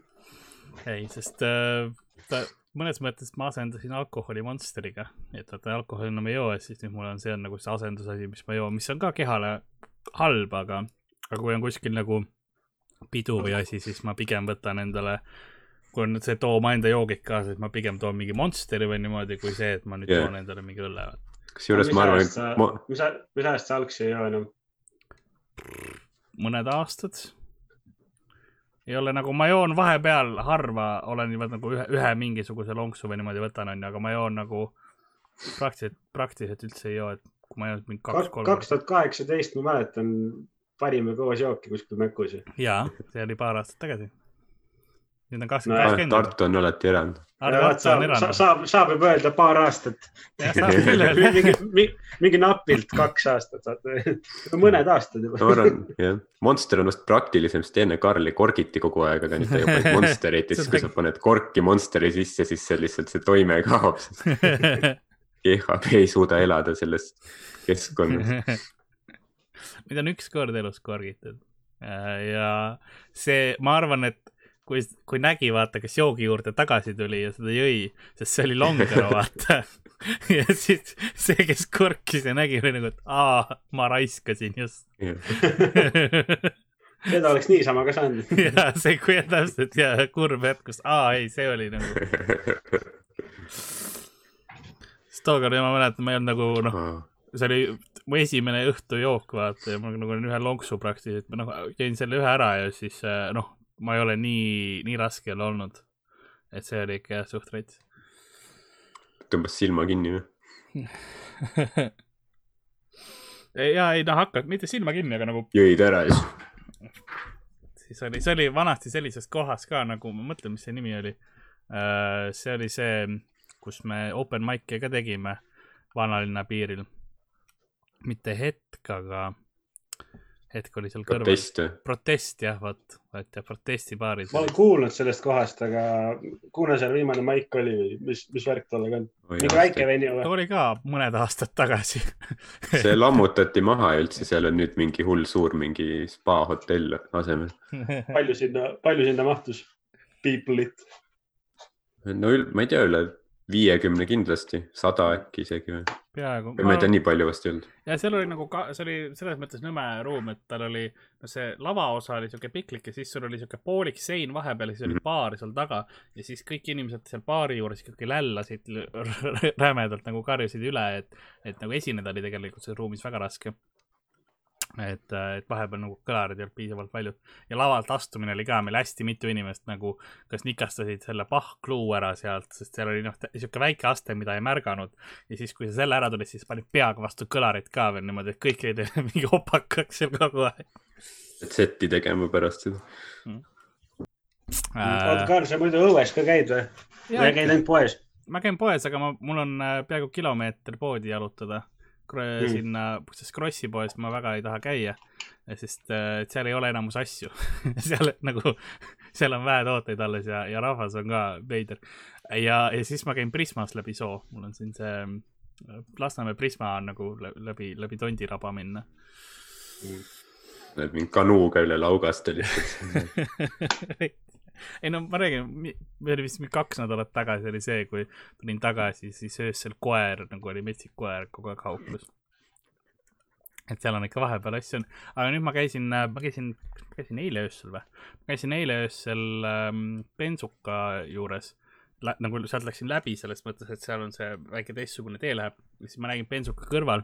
ei, sest äh, ta, mõnes mõttes ma asendasin alkoholi Monsteriga, et vaata alkoholi enam ei joo, siis nüüd mul on, see on nagu see asendusasi, mis ma joon, mis on ka kehale halb, aga, aga kui on kuskil nagu pidu või asi, siis ma pigem võtan endale, kui on see too omaenda joogid kaasa, et ma pigem toon mingi Monsteri või niimoodi, kui see, et ma nüüd yeah. toon endale mingi õlle. kusjuures ma arvan, et ma... mis, mis ajast sa algsi ei joo enam? mõned aastad. ei ole nagu, ma joon vahepeal harva, olen juba nagu ühe, ühe mingisuguse lonksu või niimoodi võtan, onju, aga ma joon nagu praktiliselt, praktiliselt üldse ei joo, et kui ma joon mingi kaks-kolm. kaks tuhat kaheksateist, ma mäletan, panime koos jooki kuskil Mäkus. jaa, see oli paar aastat tagasi nüüd on kakskümmend no,, kakskümmend. Tartu on alati erand. saab, saab, saab juba öelda paar aastat. mingi, mingi, mingi napilt kaks aastat, mõned aastad juba. ma arvan, jah, Monster on vist praktilisem, sest enne Karli korgiti kogu aeg, aga nüüd ta juba paneb Monsterit ja siis, kui sa paned korki Monsteri sisse, siis see lihtsalt see toime kaob. GHB ei suuda elada selles keskkonnas. mind on üks kord elus korgitud ja see, ma arvan, et kui, kui nägi, vaata, kes joogi juurde tagasi tuli ja seda jõi, sest see oli Longero, vaata ja siis see, kes korkis ja nägi, oli nagu, et aa, ma raiskasin just seda oleks niisama ka saanud. ja see, kui täpselt ja kurb hetk, kus aa ei, see oli nagu. sest tookord ma mäletan, ma ei olnud nagu noh, see oli mu esimene õhtujook, vaata ja ma nagu olin ühe lonksu praktiliselt, ma noh, jõin selle ühe ära ja siis noh ma ei ole nii, nii raske jälle olnud. et see oli ikka jah, suht rets. tõmbas silma kinni või ja ei noh, hakkad, mitte silma kinni, aga nagu. jõid ära siis? siis oli, see oli vanasti sellises kohas ka nagu, ma mõtlen, mis see nimi oli. Äh, see oli see, kus me open mic'e ka tegime vanalinna piiril. mitte hetk, aga hetk oli seal kõrval. protest või? protest jah, vot, vot ja protestibaaris. ma olen kuulnud sellest kohast, aga kuna seal viimane maik oli või mis, mis värk tollega on? mingi väike venju või? ta oli ka mõned aastad tagasi see lammutati maha üldse, seal on nüüd mingi hull suur mingi spa hotell asemel palju sinna, palju sinna mahtus people'it? no ma ei tea, üle viiekümne kindlasti, sada äkki isegi või? peaaegu. ma ei tea, nii palju vast ei olnud. ja seal oli nagu ka, see oli selles mõttes nõme ruum, et tal oli, no see lavaosa oli siuke piklik ja siis sul oli siuke poolik sein vahepeal ja siis oli mhm. baar seal taga. ja siis kõik inimesed seal baari juures ikkagi lällasid rämedalt nagu karjusid üle, et, et nagu esineda oli tegelikult selles ruumis väga raske et, et vahepeal nagu kõlarid ei olnud piisavalt paljud ja lavalt astumine oli ka meil hästi mitu inimest nagu, kas nikastasid selle pahkluu ära sealt, sest seal oli noh, sihuke väike aste, mida ei märganud. ja siis, kui sa selle ära tulid, siis panid peaga vastu kõlarit ka veel niimoodi, et kõik jäid mingi opakaks seal kogu aeg. et setti tegema pärast seda mm.. oota, Karl, sa muidu õues ka käid või? või käid ainult poes? ma käin poes, aga ma, mul on äh, peaaegu kilomeeter poodi jalutada mm. sinna, sest Krossi poes ma väga ei taha käia, sest äh, seal ei ole enamus asju. Seal nagu, seal on vähe tooteid alles ja, ja rahvas on ka veider. ja, ja siis ma käin Prismas läbi soo, mul on siin see Lasnamäe Prisma on nagu läbi, läbi Tondiraba minna. Mm.. Läheb mingi kanuuga üle Laugaste lihtsalt ei no ma räägin, see oli vist kaks nädalat tagasi oli see, kui tulin tagasi, siis öösel koer nagu oli metsik koer kogu aeg hauklus. et seal on ikka vahepeal asju on, aga nüüd ma käisin, ma käisin, käisin eile öösel või? ma käisin eile öösel ähm, bensuka juures Lä, nagu sealt läksin läbi selles mõttes, et seal on see väike teistsugune tee läheb, siis ma nägin bensuka kõrval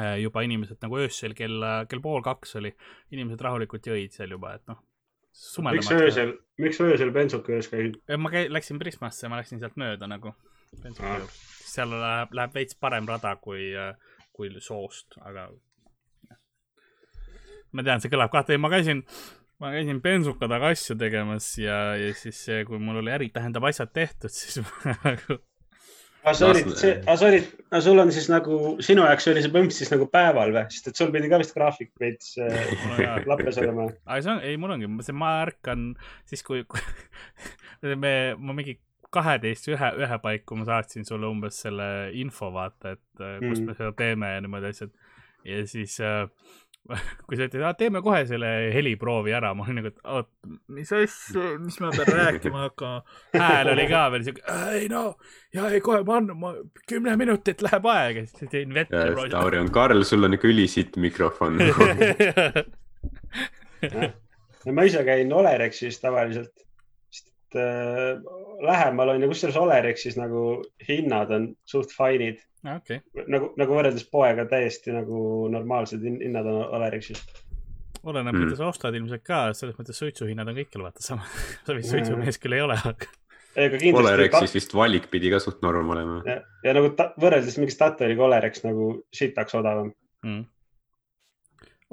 äh, juba inimesed nagu öösel kell, kell pool kaks oli, inimesed rahulikult jõid seal juba, et noh, miks öösel, miks öösel bensuka juures käisid? ma käi-, läksin Prismasse, ma läksin sealt mööda nagu. seal läheb, läheb veits parem rada kui, kui soost, aga. ma tean, see kõlab kahte, ma käisin, ma käisin bensuka taga asju tegemas ja, ja siis, kui mul oli äri, tähendab asjad tehtud, siis ma nagu aga sa olid, aga sa olid, aga sul on siis nagu, sinu jaoks oli see põmps siis nagu päeval või, sest et sul pidi ka vist graafik veits äh, lappes olema. aga see on, ei, mul ongi, see, ma ärkan siis, kui, kui me, ma mingi kaheteist ühe, ühe paiku ma saatsin sulle umbes selle info, vaata, et mm. kus me seda teeme ja niimoodi asjad. ja siis äh, kui sa ütled, teeme kohe selle heliproovi ära, ma olin nagu, et oot, mis asja, mis ma pean rääkima hakkama. hääl oli ka veel siuke, ei no, ja ei kohe ma annan, ma kümme minutit läheb aega, siis tõin vett. Tauri on, Karl, sul on ikka ülisitt mikrofon ma ise käin Olerexis tavaliselt, sest äh, lähemal on ja kusjuures Olerexis nagu hinnad on suht fine'id okay.. nagu, nagu võrreldes poega täiesti nagu normaalsed hinnad on Olerexis. oleneb mm., mida sa ostad ilmselt ka, selles mõttes suitsuhinnad on kõikjal vaata sama sa vist suitsumees küll ei ole, aga. Olerexis vist valik pidi ka suht norm olema. ja, ja nagu ta, võrreldes mingi Statoiliga Olerex nagu sitaks odavam mm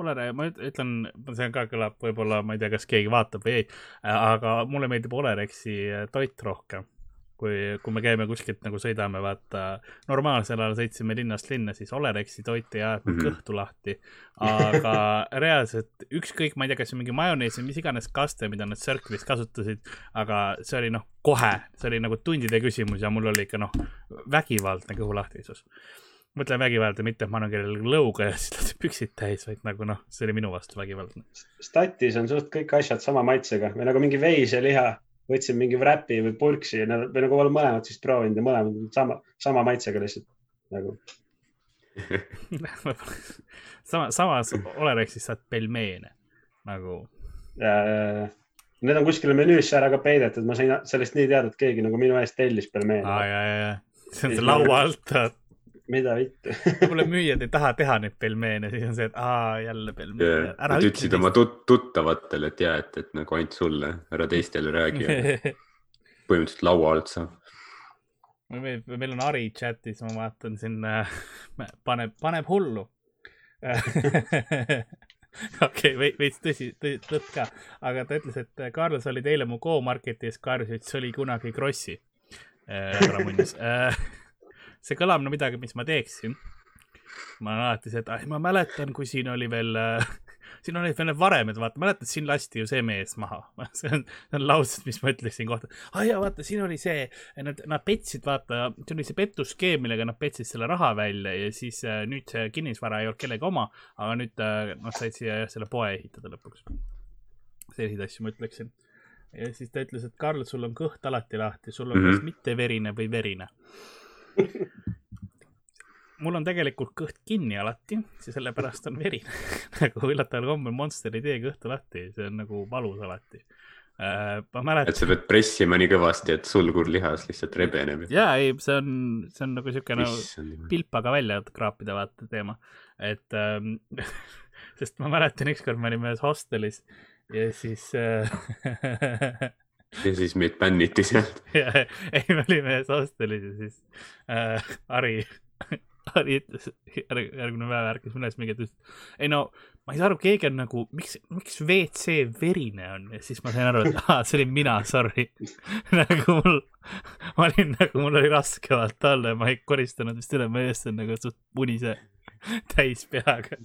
Olere, ma ütlen, see ka kõlab võib-olla, ma ei tea, kas keegi vaatab või ei, aga mulle meeldib Olerexi toit rohkem kui, kui me käime kuskilt nagu sõidame, vaata, normaalsel ajal sõitsime linnast linna, siis Olerexi toit ei ajanud mm -hmm. kõhtu lahti. aga reaalselt ükskõik, ma ei tea, kas see on mingi majonees või mis iganes kaste, mida nad Circle'is kasutasid, aga see oli noh, kohe, see oli nagu tundide küsimus ja mul oli ikka noh, vägivaldne kõhulahtisus mõtlen vägivalda, mitte et ma annan kellelegi lõuga ja siis laseb püksid täis, vaid nagu noh, see oli minu vastu vägivaldne. Statis on suht kõik asjad sama maitsega või nagu mingi veiseliha võtsin mingi wrap'i või purksi ja nad või nagu olen mõlemad siis proovinud ja mõlemad sama, sama maitsega lihtsalt nagu sama, samas Olerexis saad pelmeene nagu. Need on kuskile menüüsse ära ka peidetud, ma sain sellest nii teada, et keegi nagu minu eest tellis pelmeene. aa, ja, ja, ja, see on see laua alt mida vittu võib-olla müüjad ei taha teha neid pelmeene, siis on see, et aa, jälle pelmeene. Nad ütlesid oma tut tuttavatele, et ja, et, et nagu ainult sulle, ära teistele räägi põhimõtteliselt laua alt saab. meil, meil on Ari chatis, ma vaatan siin äh,, paneb, paneb hullu okei okay,, veits tõsi, tõtt ka, aga ta ütles, et Carlos äh, oli eile mu Go-Marketis, Carlos ütles, see oli kunagi Krossi äh,. ära munnis äh, see kõlab no midagi, mis ma teeksin. ma olen alati see, et ah, ma mäletan, kui siin oli veel äh, siin olid veel need varemed, vaata, mäletad, siin lasti ju see mees maha. see on, see on laused, mis ma ütleksin kohta. aa jaa, vaata, siin oli see, nad, nad petsid, vaata, see oli see pettusskeem, millega nad petsid selle raha välja ja siis äh, nüüd see kinnisvara ei olnud kellegi oma, aga nüüd äh, nad said siia jah, selle poe ehitada lõpuks. selliseid asju ma ütleksin. ja siis ta ütles, et Karl, sul on kõht alati lahti, sul on mm -hmm. kas mitte verine või verine mul on tegelikult kõht kinni alati, sellepärast on verine nagu üllataval kombel Monster ei tee kõhtu lahti, see on nagu valus alati äh,. ma mäletan. et sa pead pressima nii kõvasti, et sulgurlihas lihtsalt rebeneb. ja ei, see on, see on nagu siuke nagu pilpaga välja kraapida vaata teema, et ähm, sest ma mäletan ükskord me olime ühes hostelis ja siis äh, ja siis meid bänniti sealt. ei, me olime ühes hostelis ja siis äh, Ari, Ari ütles, järgmine päev ärkas üles mingi, et ei no ma ei saa aru, keegi on nagu, miks, miks WC verine on? Ja siis ma sain aru, et aa, see olin mina, sorry. Nagu mul, ma olin nagu, mul oli raske vaata olla ja ma ei koristanud vist üle, ma eest on nagu suht punise täis peaga.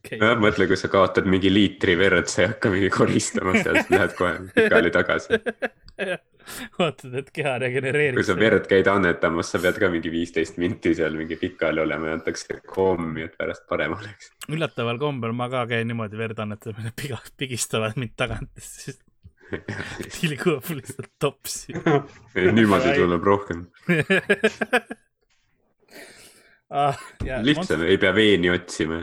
Okay.. jah, mõtle, kui sa kaotad mingi liitri verd, sa ei hakka mingi koristama seal, siis lähed kohe pikali tagasi ootad, et keha regenereerib. kui sa verd käid annetamas, sa pead ka mingi viisteist minti seal mingi pikali olema ja antakse kommi, et pärast parem oleks. üllataval kombel ma ka käin niimoodi verd annetamas, piga, pigistavad mind tagant, siis tilgub lihtsalt topsi. Niimoodi tuleb rohkem. Ah, lihtsam, ei pea veeni otsima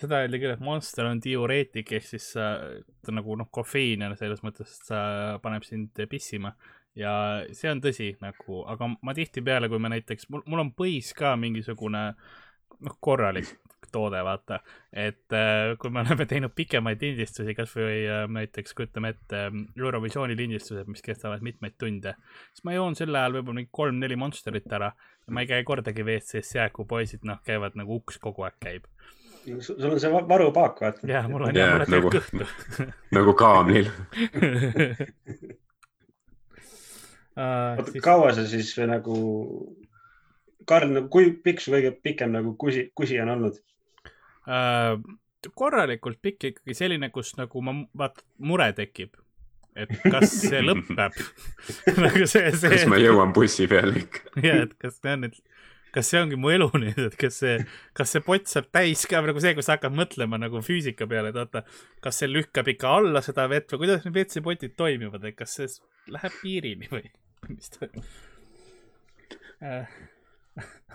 seda öeldi küll, et Monster on diureetik ehk siis äh, ta nagu noh, kofeiin ja selles mõttes ta paneb sind pissima. Ja see on tõsi nagu, aga ma tihtipeale, kui me näiteks, mul, mul on põis ka mingisugune noh, korralik toode, vaata, et äh, kui me oleme teinud pikemaid lindistusi, kasvõi äh, näiteks kujutame ette äh, Eurovisiooni lindistused, mis kestavad mitmeid tunde, siis ma joon sel ajal võib-olla mingi kolm-neli Monsterit ära. Ja ma ei käi kordagi WC-s jääku, poisid noh, käivad nagu uks kogu aeg käib sul on see varupaak, vaata. jah, mul on jah, mul on nagu, nagu kaamlil oota, siis... kaua sa siis nagu, Karl, nagu kui pikk su kõige pikem nagu kusi, kusi on olnud uh,? korralikult pikk ikkagi selline, kus nagu ma, vaata, mure tekib et kas see lõpeb nagu see, see. kas ma jõuan bussi peale ikka ja, et kas see on nüüd kas see ongi mu elu nüüd, et kas see, kas see pott saab täis ka nagu see, kus sa hakkad mõtlema nagu füüsika peale, et oota, kas see lükkab ikka alla seda vett või kuidas need WC-potid toimivad, et kas see läheb piirini või mis toimub? Äh,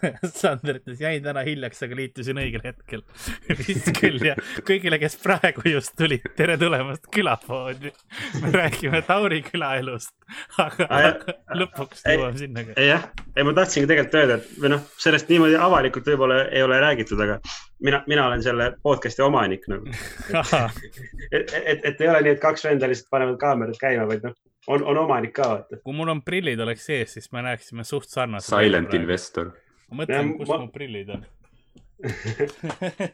Sander ütles, jäin täna hiljaks, aga liitusin õigel hetkel. vist küll ja kõigile, kes praegu just tulid, tere tulemast külapoodi. me räägime Tauri külaelust, aga lõpuks jõuame sinna ka. jah, ei ma tahtsingi tegelikult öelda, et või noh, sellest niimoodi avalikult võib-olla ei ole räägitud, aga mina, mina olen selle podcast'i omanik nagu. et, et, et ei ole nii, et kaks venda lihtsalt panevad kaamerad käima, vaid noh, on, on omanik ka, vaata. kui mul on prillid oleks sees, siis me näeksime suht sarnast. Silent investor ma mõtlen, kus ma... mu prillid on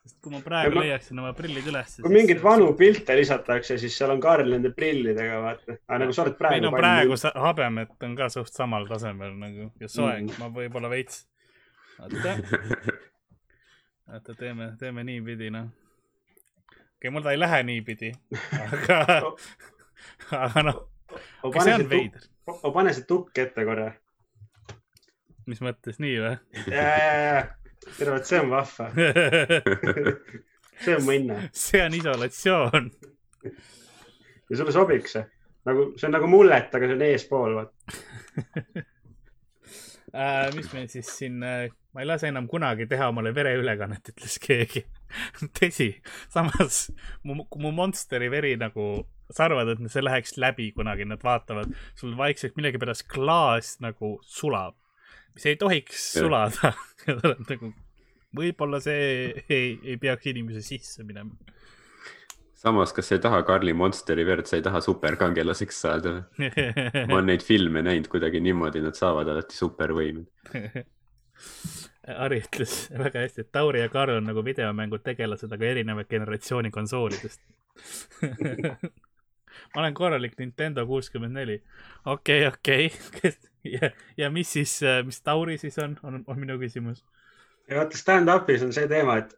sest kui ma praegu ma... leiaksin oma prillid üles. kui mingeid vanu pilte lisatakse, siis seal on Karl nende prillidega, vaata. aga nagu sa oled praegu. ei no praegu sa... habemet on ka suht samal tasemel nagu ja soeng mm., ma võib-olla veits. oota, teeme, teeme niipidi, noh. okei okay,, mul ta ei lähe niipidi, aga aga noh, aga see on veider. pane see tukk ette korra mis mõttes, nii või? ja, ja, ja, tere, vot see on vahva see on mõnne. see on isolatsioon. ja sulle sobiks see? nagu, see on nagu mullet, aga see on eespool, vaat äh,. mis meil siis siin äh,, ma ei lase enam kunagi teha omale vereülekannet, ütles keegi. Tõsi, samas mu, mu Monsteri veri nagu, sa arvad, et see läheks läbi kunagi, nad vaatavad, sul vaikselt millegipärast klaas nagu sulab. Mis ei tohiks sulada. Nagu võib-olla see ei, ei peaks inimese sisse minema. samas, kas sa ei taha Karli Monsteri verd, sa ei taha superkangelaseks saada või? ma olen neid filme näinud kuidagi niimoodi, nad saavad alati supervõimed Ari ütles väga hästi, et Tauri ja Karl on nagu videomängu tegelased, aga erinevad generatsiooni konsoolidest ma olen korralik Nintendo kuuskümmend neli. okei, okei, ja, ja mis siis, mis Tauri siis on, on, on minu küsimus. ja vaata stand-up'is on see teema, et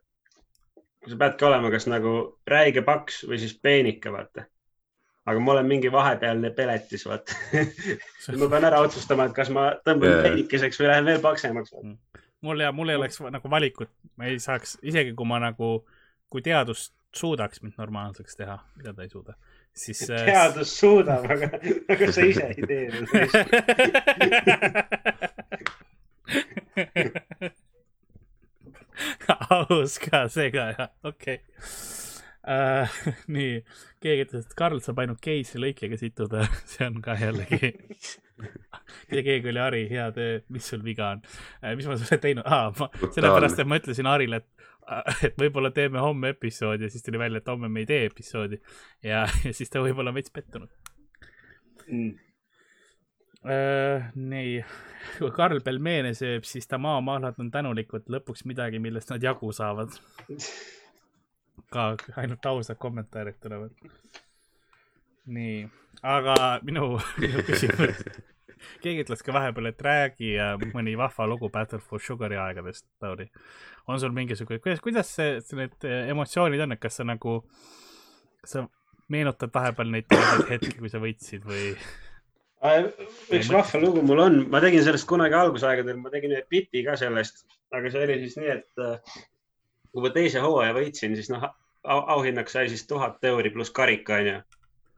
sa peadki olema kas nagu räige paks või siis peenike, vaata. Aga ma olen mingi vahepealne peletis, vaata ma pean ära otsustama, et kas ma tõmban yeah. peenikeseks või lähen veel paksemaks. Mul ja mul ei oleks nagu valikut, ma ei saaks, isegi kui ma nagu, kui teadus suudaks mind normaalseks teha, mida ta ei suuda siis. Äh, teadus suudab, aga, aga sa ise ei tee aus ka jah, okei okay. Uh,. nii, keegi ütles, et Karl saab ainult case'i lõikega situda, see on ka jällegi ja keegi oli Hari, hea töö, mis sul viga on? Uh,? mis ma sulle teinud? Ah,, sellepärast, et ma ütlesin Harile, et et võib-olla teeme homme episoodi ja siis tuli välja, et homme me ei tee episoodi. Ja, ja siis ta võib-olla on veits pettunud. Mm.. Uh, nii, kui Karl pelmeene sööb, siis ta maamahlad on tänulikud. Lõpuks midagi, millest nad jagu saavad. Ka ainult ausad kommentaarid tulevad. nii, aga minu, minu küsimus keegi ütles ka vahepeal, et räägi mõni vahva lugu Battle for Sugari aegadest, Tauri. on sul mingisugune, kuidas, kuidas see, need eh, emotsioonid on, et kas sa nagu, sa meenutad vahepeal neid hetki, kui sa võitsid või? üks vahva lugu mul on, ma tegin sellest kunagi algusaegadel, ma tegin ühe biti ka sellest, aga see oli siis nii, et eh, kui ma teise hooaja võitsin, siis noh, auhinnaks sai siis tuhat euri pluss karika, onju.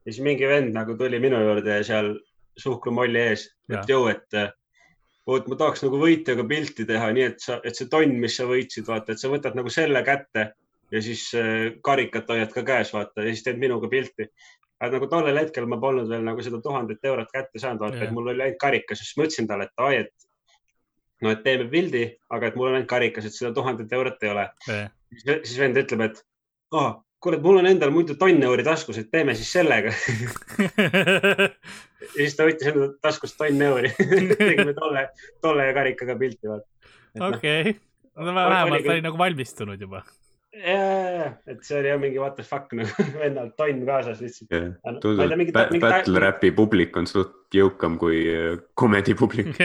ja siis mingi vend nagu tuli minu juurde ja seal suhkrumolli ees, et jõu, et vot ma tahaks nagu võitjaga pilti teha, nii et sa, et see tonn, mis sa võitsid, vaata, et sa võtad nagu selle kätte ja siis äh, karikat hoiad ka käes, vaata, ja siis teed minuga pilti. aga nagu tollel hetkel ma polnud veel nagu seda tuhandet eurot kätte saanud, vaata, et mul oli ainult karikas, siis ma ütlesin talle, et ai, et no, et teeme pildi, aga et mul on ainult karikas, et seda tuhandet eurot ei ole. siis vend ütleb, et oh, kurat, mul on endal muidu tonn euri taskus, et teeme siis sellega ja siis ta võttis enda taskust tonn euri tegime tolle, tolle ja karikaga pilti. Noh. okei, vähemalt ta oli nagu valmistunud juba. ja, ja, et see oli jah mingi what the fuck nagu vennal tonn kaasas lihtsalt. tundub, battle rap'i publik on suht jõukam kui komedi äh, publik.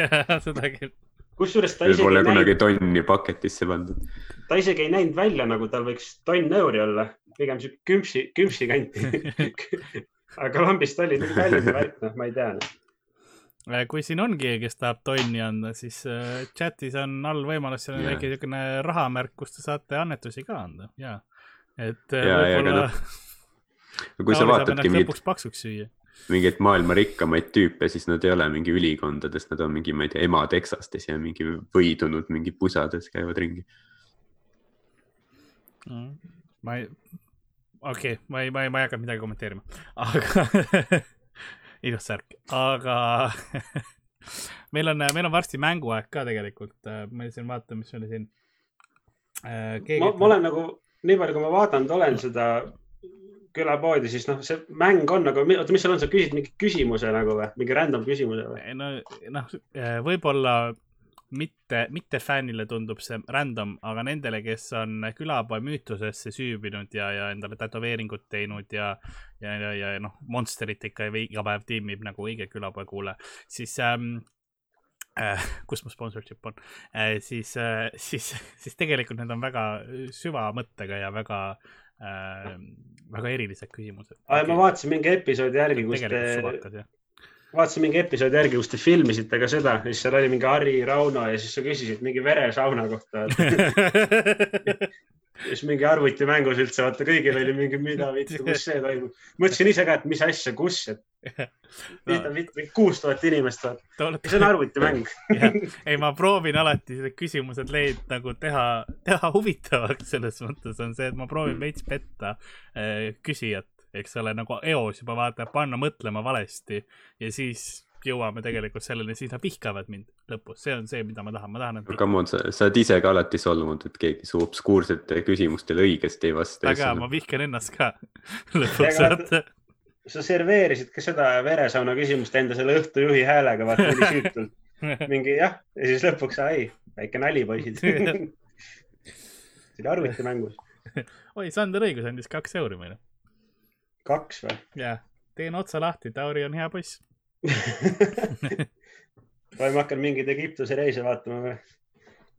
seda küll kusjuures ta isegi pole kunagi näinud... tonni paketisse pandud. ta isegi ei näinud välja, nagu tal võiks tonn euri olla, pigem sihuke küpsi, küpsi kanti aga lambist oli mingi kallim värk, noh, ma ei tea no.. äh, kui siin on keegi, kes tahab tonni anda, siis äh, chatis on all võimalus, seal on yeah. väike niisugune rahamärk, kus te saate annetusi ka anda ja, et äh, võib-olla. No, kui sa vaatadki mingit, lõpuks paksuks süüa mingeid maailma rikkamaid tüüpe, siis nad ei ole mingi ülikondades, nad on mingi, ma ei tea, ema Texastes ja mingi võidunud mingi pusades käivad ringi mm,. ma ei, okei okay,, ma ei, ma ei, ma ei hakka midagi kommenteerima, aga ilus särk, aga meil on, meil on varsti mänguaeg ka tegelikult. ma siin vaatan, mis oli siin äh,. ma, ma olen nagu, nii palju, kui ma vaadanud olen seda külapoodi, siis noh, see mäng on nagu, oota, mis seal on, sa küsid mingi küsimuse nagu või, mingi random küsimuse või? no noh, võib-olla mitte, mitte fännile tundub see random, aga nendele, kes on külapoe müütusesse süüvinud ja, ja endale tätoveeringut teinud ja, ja, ja, ja noh, Monsterit ikka iga päev tiimib nagu õige külapoe kuulaja, siis ähm, äh, kus mu sponsorship on äh,, siis äh,, siis, siis tegelikult need on väga süvamõttega ja väga äh,, väga erilised küsimused. ma vaatasin mingi episoodi järgi, kus te vaatasin mingi episoodi järgi, kus te filmisite ka seda, siis seal oli mingi Harri Rauno ja siis sa küsisid mingi veresauna kohta siis mingi arvutimängus üldse, vaata kõigil oli mingi, mida vittu, kus see toimub. mõtlesin ise ka, et mis asja, kus, et no. kuus tuhat inimest, vaata. see on arvutimäng ei, ma proovin alati need küsimused leid nagu teha, teha huvitavaks, selles mõttes on see, et ma proovin veits petta äh, küsijat eks ole, nagu eos juba vaata, panna mõtlema valesti ja siis jõuame tegelikult selleni, siis nad vihkavad mind lõpus, see on see, mida ma tahan, ma tahan. aga come on, sa, sa oled ise ka alati solvunud, et keegi su obskuursete küsimustele õigesti ei vasta. väga, ma vihkan ennast ka lõpuks vaata sa serveerisid ka seda veresauna küsimust enda selle õhtujuhi häälega, vaata oli süütult. mingi jah, ja siis lõpuks, ai, väike nali, poisid see oli arvutimängus. oi, Sander Õigus andis kaks euri meile kaks või? jah, teen otsa lahti, Tauri on hea poiss oleme hakanud mingeid Egiptuse reise vaatama või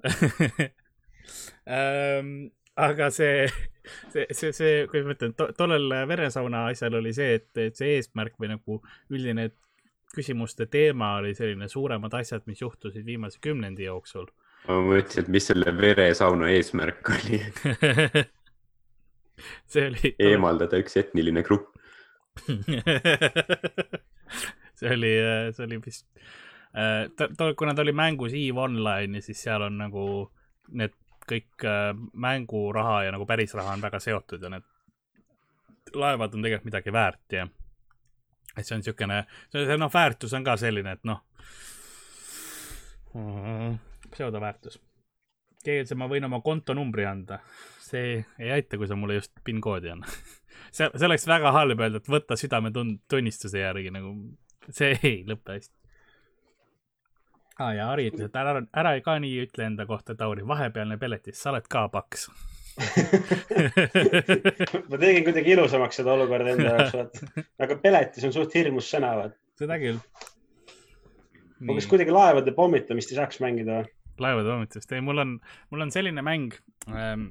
ähm, aga see, see, see, see, kuidas ma ütlen to,, tollel veresauna asjal oli see, et, et see eesmärk või nagu üldine küsimuste teema oli selline suuremad asjad, mis juhtusid viimase kümnendi jooksul. ma mõtlesin, et mis selle veresauna eesmärk oli see oli. eemaldada üks etniline grupp see oli, see oli vist äh,, ta, kuna ta oli mängus EVE Online ja siis seal on nagu need kõik äh, mänguraha ja nagu päris raha on väga seotud ja need laevad on tegelikult midagi väärt ja et see on niisugune, see noh, väärtus on ka selline, et noh. Mm,, pseudoväärtus. keegi ma võin oma kontonumbri anda. See ei aita, kui sa mulle just PIN koodi annad. See, see oleks väga halb öelda, et võta südametunnistuse järgi nagu, see ei lõpe hästi. aa ah, ja Harri ütles, et ära, ära ka nii ütle enda kohta, Tauri, vahepealne peletis, sa oled ka paks ma tegin kuidagi ilusamaks seda olukorda enda jaoks, vaata. aga peletis on suht hirmus sõna, vaata. seda küll. aga kas kuidagi laevade pommitamist ei saaks mängida või? laevade pommitamist, ei, mul on, mul on selline mäng ähm,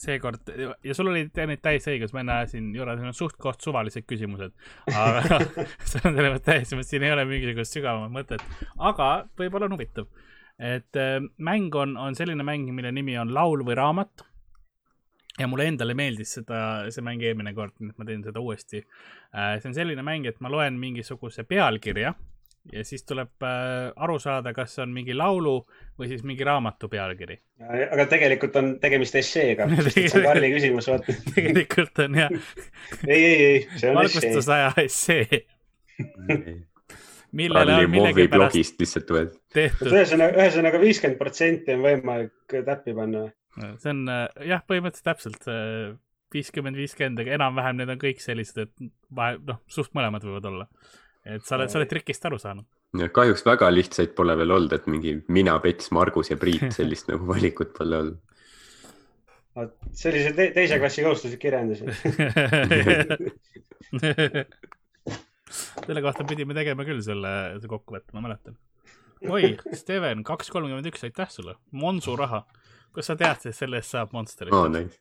seekord ja sul oli täiesti õigus, ma enne ajasin juurde, need on suht koht suvalised küsimused. aga see on selles mõttes täiesti, siin ei ole mingisugust sügavamat mõtet, aga võib-olla on huvitav. et äh, mäng on, on selline mäng, mille nimi on Laul või raamat. ja mulle endale meeldis seda, see mäng eelmine kord, nii et ma teen seda uuesti äh,. see on selline mäng, et ma loen mingisuguse pealkirja ja siis tuleb äh, aru saada, kas see on mingi laulu või siis mingi raamatu pealkiri. aga tegelikult on tegemist esseega see on Karli küsimus, vaata. tegelikult on jah. ei, ei, ei, see on essee. valgustusaja essee millele on millegipärast tehtud. ühesõnaga, ühesõnaga viiskümmend protsenti on võimalik täppi panna. see on äh, jah, põhimõtteliselt täpselt viiskümmend, viiskümmend, aga enam-vähem need on kõik sellised, et vahe, noh, suht mõlemad võivad olla et sa oled, sa oled trikist aru saanud. kahjuks väga lihtsaid pole veel olnud, et mingi mina, Pets, Margus ja Priit, sellist nagu valikut pole olnud. vot sellise te teise klassi kohustuslik kirjandus selle kohta pidime tegema küll selle, see kokkuvõtte, ma mäletan. oi, Steven, kaks kolmkümmend üks, aitäh sulle, Monsu raha. kas sa teadsid, et selle eest saab Monsterit oh,? Nice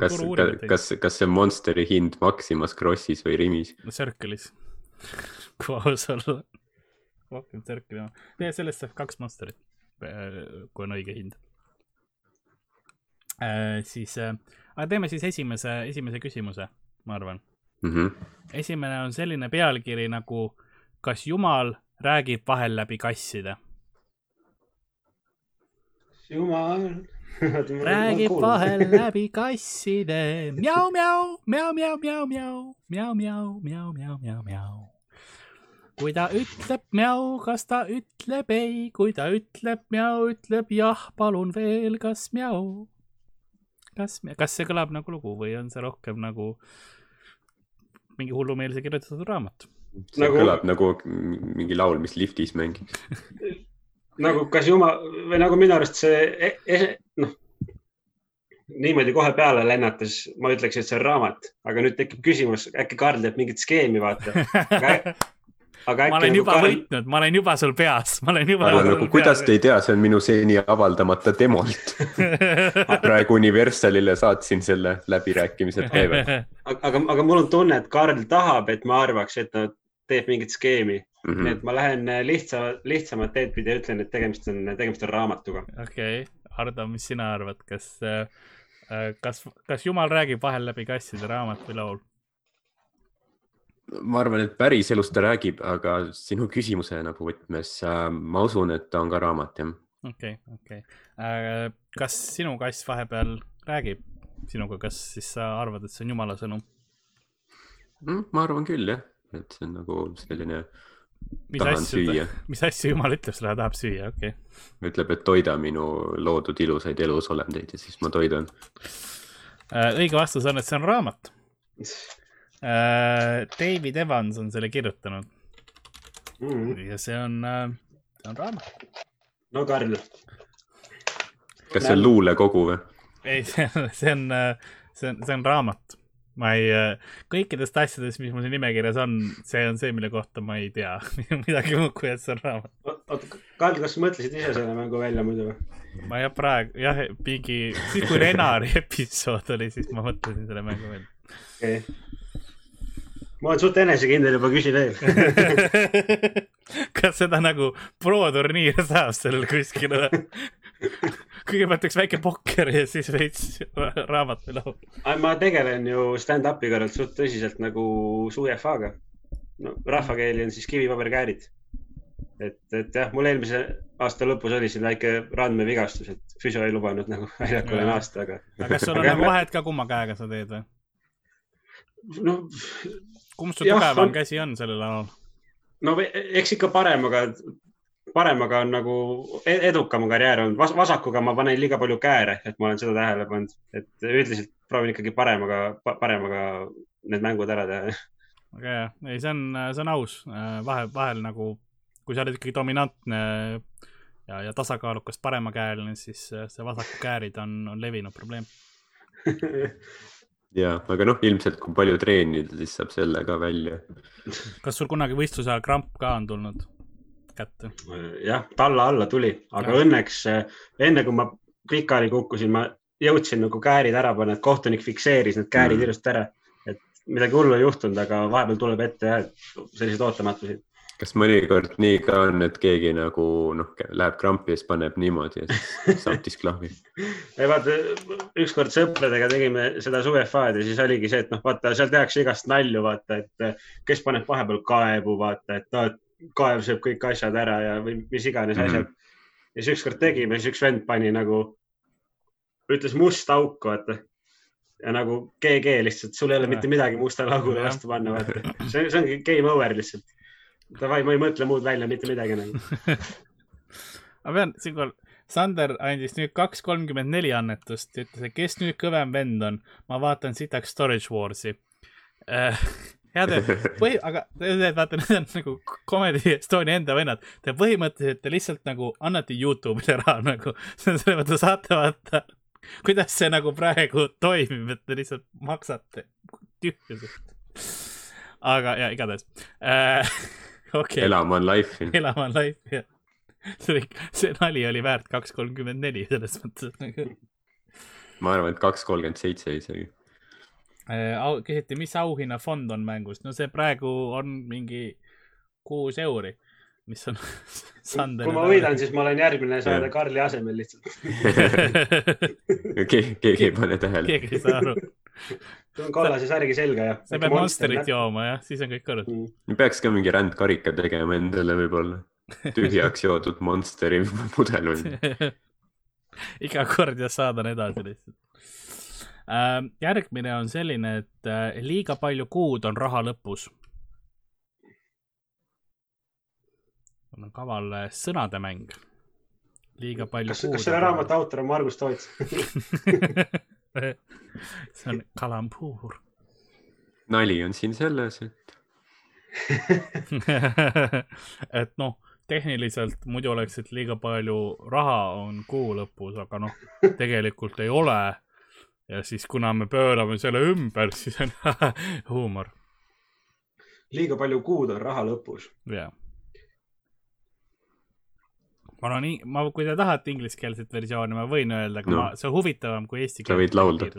kas, kas, kas, kas see Monsteri hind Maximas, Krossis või Rimis? Circle'is kui aus olla. rohkem sörki teha. sellest saab kaks Monsterit, kui on õige hind äh,. siis äh,, aga teeme siis esimese, esimese küsimuse, ma arvan mm. -hmm. esimene on selline pealkiri nagu Kas Jumal räägib vahel läbi kasside? Jumal räägib vahel läbi kasside mjau-mjau, mjau-mjau-mjau-mjau, mjau-mjau-mjau-mjau-mjau. kui ta ütleb mjau, kas ta ütleb ei, kui ta ütleb mjau, ütleb jah, palun veel, kas mjau. kas, kas see kõlab nagu lugu või on see rohkem nagu mingi hullumeelse kirjutatud raamat? see nagu... kõlab nagu mingi laul, mis liftis mängiks nagu kas jumal või nagu minu arust see e, e, noh, niimoodi kohe peale lennates ma ütleks, et see on raamat, aga nüüd tekib küsimus, äkki Karl teeb mingit skeemi, vaata. aga ma olen nagu juba Karl... võitnud, ma olen juba sul peas, ma olen juba. nagu kuidas te ei tea, see on minu seni avaldamata demolt praegu Universalile saatsin selle, läbirääkimised käivad. aga, aga mul on tunne, et Karl tahab, et ma arvaks, et ta teeb mingit skeemi mm. -hmm. et ma lähen äh, lihtsa, lihtsamat teed pidi ja ütlen, et tegemist on, tegemist on raamatuga. okei okay., Hardo, mis sina arvad, kas, äh, äh, kas, kas Jumal räägib vahel läbi kasside raamat või laul? ma arvan, et päriselus ta räägib, aga sinu küsimuse nagu võtmes äh, ma usun, et ta on ka raamat, jah. okei okay,, okei okay.. kas sinu kass vahepeal räägib sinuga, kas siis sa arvad, et see on Jumala sõnum mm,? ma arvan küll, jah, et see on nagu selline mis asju, mis asju jumal ütleb sulle, tahab süüa, okei okay.. ütleb, et toida minu loodud ilusaid elusolendeid ja siis ma toidan. Äh, õige vastus on, et see on raamat. Äh, David Evans on selle kirjutanud mm.. ja see on, äh, see on raamat. no Karl. kas see on luulekogu või? ei, see on, see on, see on, see on raamat ma ei, äh, kõikidest asjadest, mis mul siin nimekirjas on, see on see, mille kohta ma ei tea midagi muud, kui et see on raamat. oota, Karl, kas sa mõtlesid ise selle mängu välja muidu või? ma jah, praegu jah, mingi, siis kui Renari episood oli, siis ma mõtlesin selle mängu välja. okei okay. ma olen suht enesekindel juba, küsi veel kas seda nagu pro-turniir saab sellel kuskil või? kõigepealt üks väike pokker ja siis veits raamat või laul. ma tegelen ju stand-up'i kõrvalt suht tõsiselt nagu SUEFA-ga. no rahvakeeli on siis kivipaberkäärid. et, et jah, mul eelmise aasta lõpus oli siin väike randmevigastus, et füsio ei lubanud nagu väljakule naasta, aga. aga kas sul on nagu vahet ka, kumma käega sa teed või? no. kumb su tugevam käsi on sellel alal? no eks ikka paremaga paremaga on nagu e-, edukam karjäär olnud Vas, vasakuga ma panen liiga palju kääre, et ma olen seda tähele pannud, et üldiselt proovin ikkagi paremaga, paremaga need mängud ära teha. väga hea, ei, see on, see on aus, vahe, vahel nagu, kui sa oled ikkagi dominantne ja, ja tasakaalukas paremakäeline, siis see vasakukäärid on, on levinud probleem ja, aga noh, ilmselt kui palju treenida, siis saab selle ka välja. kas sul kunagi võistluse ajal kramp ka on tulnud? Kätte. jah, talla alla tuli, aga ja. õnneks eh, enne kui ma pikali kukkusin, ma jõudsin nagu käärid ära panna, et kohtunik fikseeris need käärid mm. ilusti ära. et midagi hullu ei juhtunud, aga vahepeal tuleb ette jah, selliseid ootamatusi kas mõnikord nii ka on, et keegi nagu noh, läheb krampi ja siis paneb niimoodi ja siis saab disklahvi? ei vaata, ükskord sõpradega tegime seda suvefaad ja siis oligi see, et noh, vaata seal tehakse igast nalju, vaata, et kes paneb vahepeal kaebu, vaata, et noh, et kaev sööb kõik asjad ära ja, või mis iganes mm -hmm. asjad. ja siis ükskord tegime, siis üks vend pani nagu, ütles must auk, vaata. ja nagu GG lihtsalt, sul ei ole mitte midagi mustale augule vastu panna, vaata. see, see ongi game over lihtsalt. Davai, ma ei mõtle muud välja, mitte midagi nagu ma pean siinkohal, Sander andis nüüd kaks kolmkümmend neli annetust ja ütles, et kes nüüd kõvem vend on. ma vaatan sitaks Storage Warsi äh, head, põhi, aga vaata, need on nagu Comedy Estonia enda vennad. Te põhimõtteliselt te lihtsalt nagu annate Youtube'ile raha nagu, selles mõttes saate vaata, kuidas see nagu praegu toimib, et te lihtsalt maksate tühjusest. aga ja igatahes äh,. Okay. elama on life'i. elama on life'i, jah. see oli, see nali oli väärt kaks kolmkümmend neli selles mõttes nagu. ma arvan, et kaks kolmkümmend seitse isegi küsiti, mis auhinnafond on mängus, no see praegu on mingi kuus euri. mis on Sanderi kui ma võidan, siis ma olen järgmine saade Karli asemel lihtsalt keegi, keegi ei pane tähele. keegi ei saa aru. tulen kollase särgi selga ja. sa pead Monsterit jooma jah, siis on kõik korras mm.. peaks ka mingi rändkarika tegema endale võib-olla. tühjaks joodud Monsteri pudel on iga kord ja saadan edasi lihtsalt äh,. Järgmine on selline, et äh, liiga palju kuud on raha lõpus. mul on kaval äh, sõnade mäng. liiga palju kas, kuud. kas selle raamatu autor on Margus Toots see on kalambuur. nali on siin selles, et et noh tehniliselt muidu oleks, et liiga palju raha on kuu lõpus, aga noh, tegelikult ei ole. Ja siis, kuna me pöörame selle ümber, siis on huumor. liiga palju kuud on raha lõpus. jah. ma olen nii, ma, kui te tahate ingliskeelset versiooni, ma võin öelda, aga no. ma, see on huvitavam kui eesti keel. sa võid laulda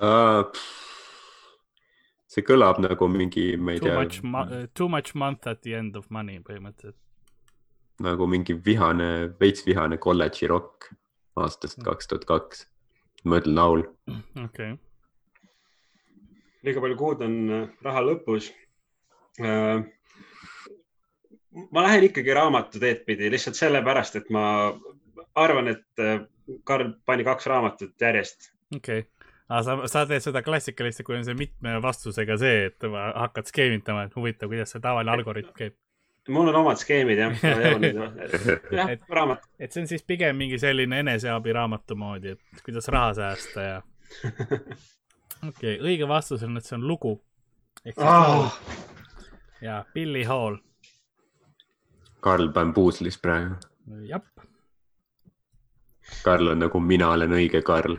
uh, see kõlab nagu mingi, ma ei too tea. Much too much month at the end of money põhimõtteliselt. Nagu mingi vihane, veits vihane kolledži rokk aastast mm. kaks tuhat kaks. ma ütlen laul. okei okay.. liiga palju kuud on äh, raha lõpus äh, ma lähen ikkagi raamatu teed pidi lihtsalt sellepärast, et ma arvan, et äh, Karl pani kaks raamatut järjest. okei okay aga sa, sa teed seda klassikalist, kui on see mitme vastusega see, et hakkad skeemitama, et huvitav, kuidas see tavaline algoritm käib. Mul on omad skeemid jah, jah, et, raamat. et see on siis pigem mingi selline eneseabiraamatu moodi, et kuidas raha säästa ja. okei okay,, õige vastus on, et see on lugu. oh. ja Billy Hall. Karl Bambuuslis praegu. jah Karl on nagu mina olen õige Karl.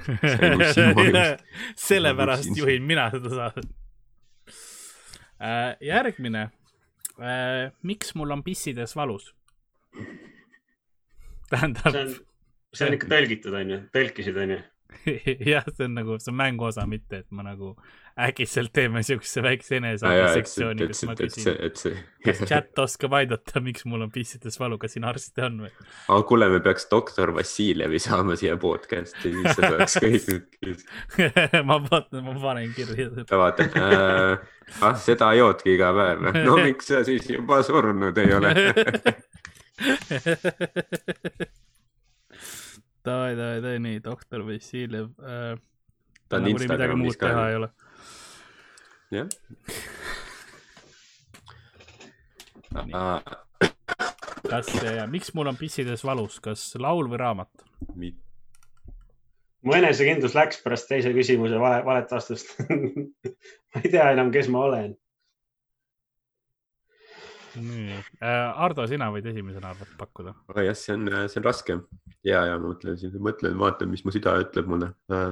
sellepärast juhin mina seda saadet äh,. järgmine. Miks mul on pissides valus? tähendab. see on ikka tõlgitud, onju, tõlkisid, onju jah, see on nagu, see on mängu osa, mitte et ma nagu äkitselt teeme siukse väikse eneseabisektsiooni, kus ma küsin, kas chat oskab aidata, miks mul on pissides valu, kas siin arste on või? aga kuule, me peaks doktor Vassiljevi saama siia podcast'i, siis see oleks kõik ma vaatan, ma panen kirja seda. vaata äh,, ah seda joodki iga päev, no miks sa siis juba surnud ei ole davai, davai, davai, nii, doktor Vassiljev äh,. ta on Instagramis ka. teha ei ole. jah. kas, miks mul on pissides valus, kas laul või raamat? mu enesekindlus läks pärast teise küsimuse vale, valet vastust ma ei tea enam, kes ma olen nii äh,, Ardo, sina võid esimesena arvata pakkuda. jah, see on, see on raske ja, ja ma mõtlen, mõtlen, vaatan, mis mu süda ütleb mulle äh,.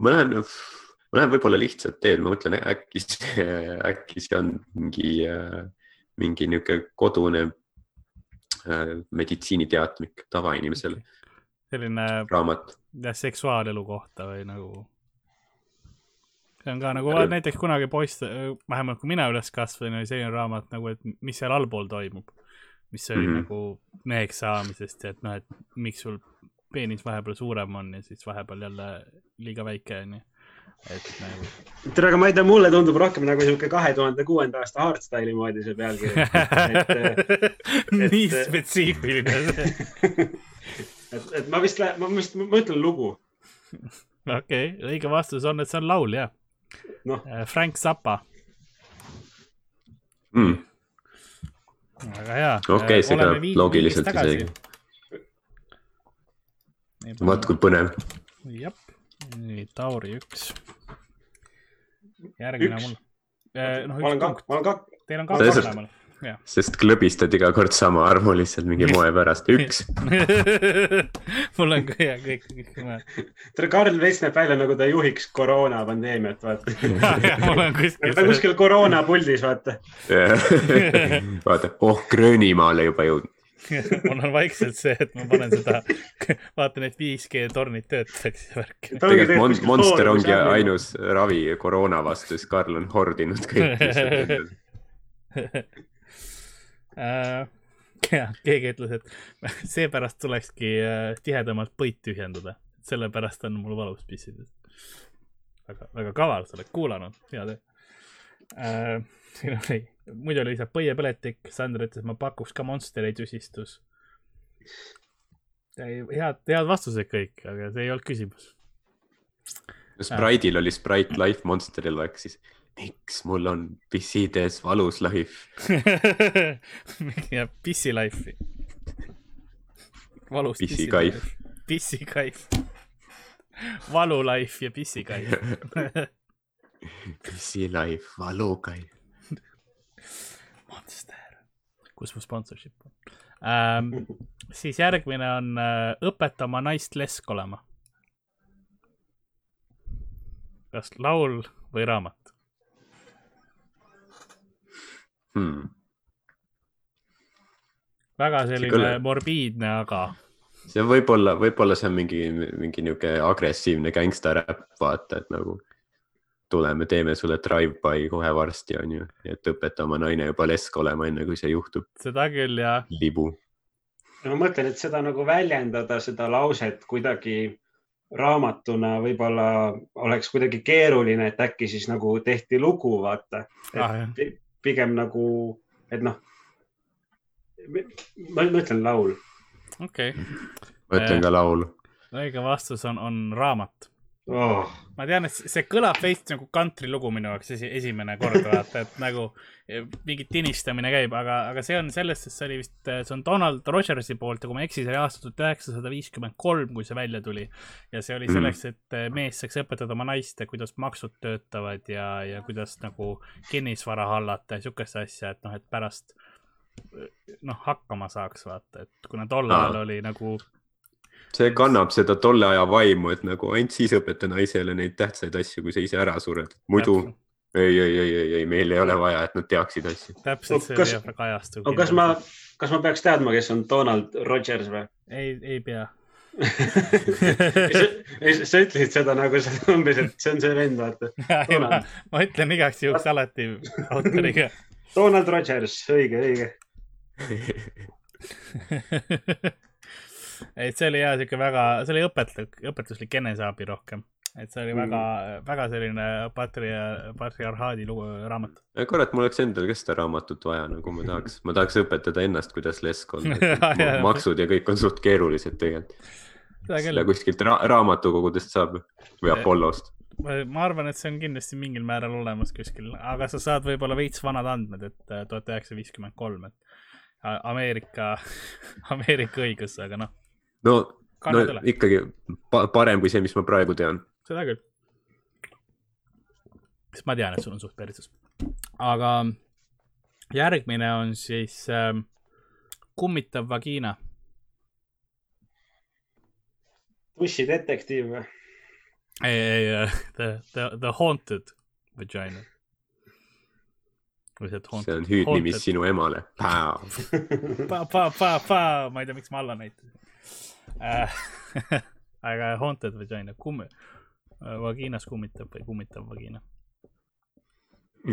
ma lähen, ma lähen võib-olla lihtsat teed, ma mõtlen äkki äkki see on mingi äh,, mingi niisugune kodune äh, meditsiiniteadmik tavainimesele. selline raamat. jah, seksuaalelu kohta või nagu see on ka nagu näiteks kunagi poiss, vähemalt kui mina üles kasvasin, oli selline raamat nagu, et mis seal allpool toimub. mis oli mm -hmm. nagu meheks saamisest ja et noh, et miks sul peenis vahepeal suurem on ja siis vahepeal jälle liiga väike on ju et nagu. tere, aga ma ei tea, mulle tundub rohkem nagu sihuke kahe tuhande kuuenda aasta hardstyle'i moodi see pealkiri nii spetsiifiline see et, et ma vist, ma vist, ma ütlen lugu. okei okay,, õige vastus on, et see on laul, jah no.. Äh, Frank Zappa mm.. väga hea. okei okay,, see kõlab loogiliselt isegi. vaat kui põnev. jah, nii Tauri üks. järgmine mul. Äh, noh, üks punkt. Teil on kaks mõlemal sest klõbistad iga kord sama arvu lihtsalt mingi moe pärast, üks. Mul on ka hea kõik, kõik mõelda. tere, Karl Veits näeb välja nagu ta juhiks koroona pandeemiat, vaata mul on kuskil. ta on kuskil koroona puldis, vaata. Vaata, oh Gröönimaale juba jõudnud. Mul on vaikselt see, et ma panen seda, vaatan, et 5G tornid töötaks ja värki. tegelikult mon Monster ongi ainus ravi koroona vastu, siis Karl on hordinud kõik äh, ja keegi ütles, et seepärast tulekski äh, tihedamalt põit tühjendada, sellepärast on mul valus pissides. väga, väga kaval, sa oled kuulanud, hea töö äh,. siin oli, muidu oli lihtsalt põiepõletik, Sander ütles, ma pakuks ka Monsteri tüsistus. head, head vastused kõik, aga see ei olnud küsimus. Sprite'il oli Sprite Life, Monsteril oleks siis miks mul on pissides valus life ja pissi life'i. valus pissikaif. pissikaif. valu life ja pissikaif pissi life, valukaif. Monster, kus mu sponsorship on ähm,? siis järgmine on äh, õpeta oma naist lesk olema. kas laul või raamat? Hmm.. väga selline kõle... morbiidne, aga. see võib-olla, võib-olla see on mingi, mingi niisugune agressiivne gängstaräpp, vaata, et nagu tuleme, teeme sulle drive-by kohe varsti, on ju, et õpeta oma naine juba lesk olema, enne kui see juhtub. seda küll, jah. libu. ma mõtlen, et seda nagu väljendada, seda lauset kuidagi raamatuna võib-olla oleks kuidagi keeruline, et äkki siis nagu tehti lugu, vaata ah,. Pigem nagu, et noh, ma ütlen laul. okei okay.. ma ütlen ka laul. õige vastus on, on raamat oh.. ma tean, et see kõlab veits nagu kantrilugu minu jaoks esi, esimene kord vaata, et nagu e, mingi tinistamine käib, aga, aga see on sellest, sest see oli vist, e, see on Donald Rogersi poolt ja kui ma ei eksi, see oli aastal tuhat üheksasada viiskümmend kolm, kui see välja tuli. ja see oli mhm. selleks, et e, mees saaks õpetada oma naist, kuidas maksud töötavad ja, ja kuidas nagu kinnisvara hallata ja sihukest asja, et noh, et pärast noh, hakkama saaks vaata, et kuna tol ajal oli nagu see kannab seda tolle aja vaimu, et nagu ainult siis õpeta naisele neid tähtsaid asju, kui sa ise ära sured. muidu ei, ei, ei, ei, ei, meil ei ole vaja, et nad teaksid asju. täpselt, see kas, jääb väga ajastu. aga kas ma, kas ma peaks teadma, kes on Donald Rogers või? ei, ei pea sa ütlesid seda nagu umbes, et see on see vend, vaata. ma ütlen igaks juhuks alati autoriga. Donald Rogers, õige, õige et see oli jah, sihuke väga, see oli õpetlik, õpetuslik eneseabi rohkem. et see oli mm. väga, väga selline patria-, patriarhaadi lugu, raamat. kurat, mul oleks endal ka seda raamatut vaja, nagu ma tahaks, ma tahaks õpetada ennast, kuidas lesk on maksud ja kõik on suht keerulised tegelikult. seda kuskilt ra raamatukogudest saab või Apollost ma arvan, et see on kindlasti mingil määral olemas kuskil, aga sa saad võib-olla veits vanad andmed, et äh, tuhat üheksasada viiskümmend kolm, et Ameerika, Ameerika õigus, aga noh no, no ikkagi pa parem kui see, mis ma praegu tean. seda küll. sest ma tean, et sul on suht perses. aga järgmine on siis ähm, kummitav vagiina. bussidetektiiv või? ei, ei, äh, the, the, the haunted vagina. see on hüüdnimi sinu emale. pa, pa, pa, pa, ma ei tea, miks ma alla näitasin Äh, aga haunted vagina, kummi, äh, vagiinas kummitab või kummitav vagiina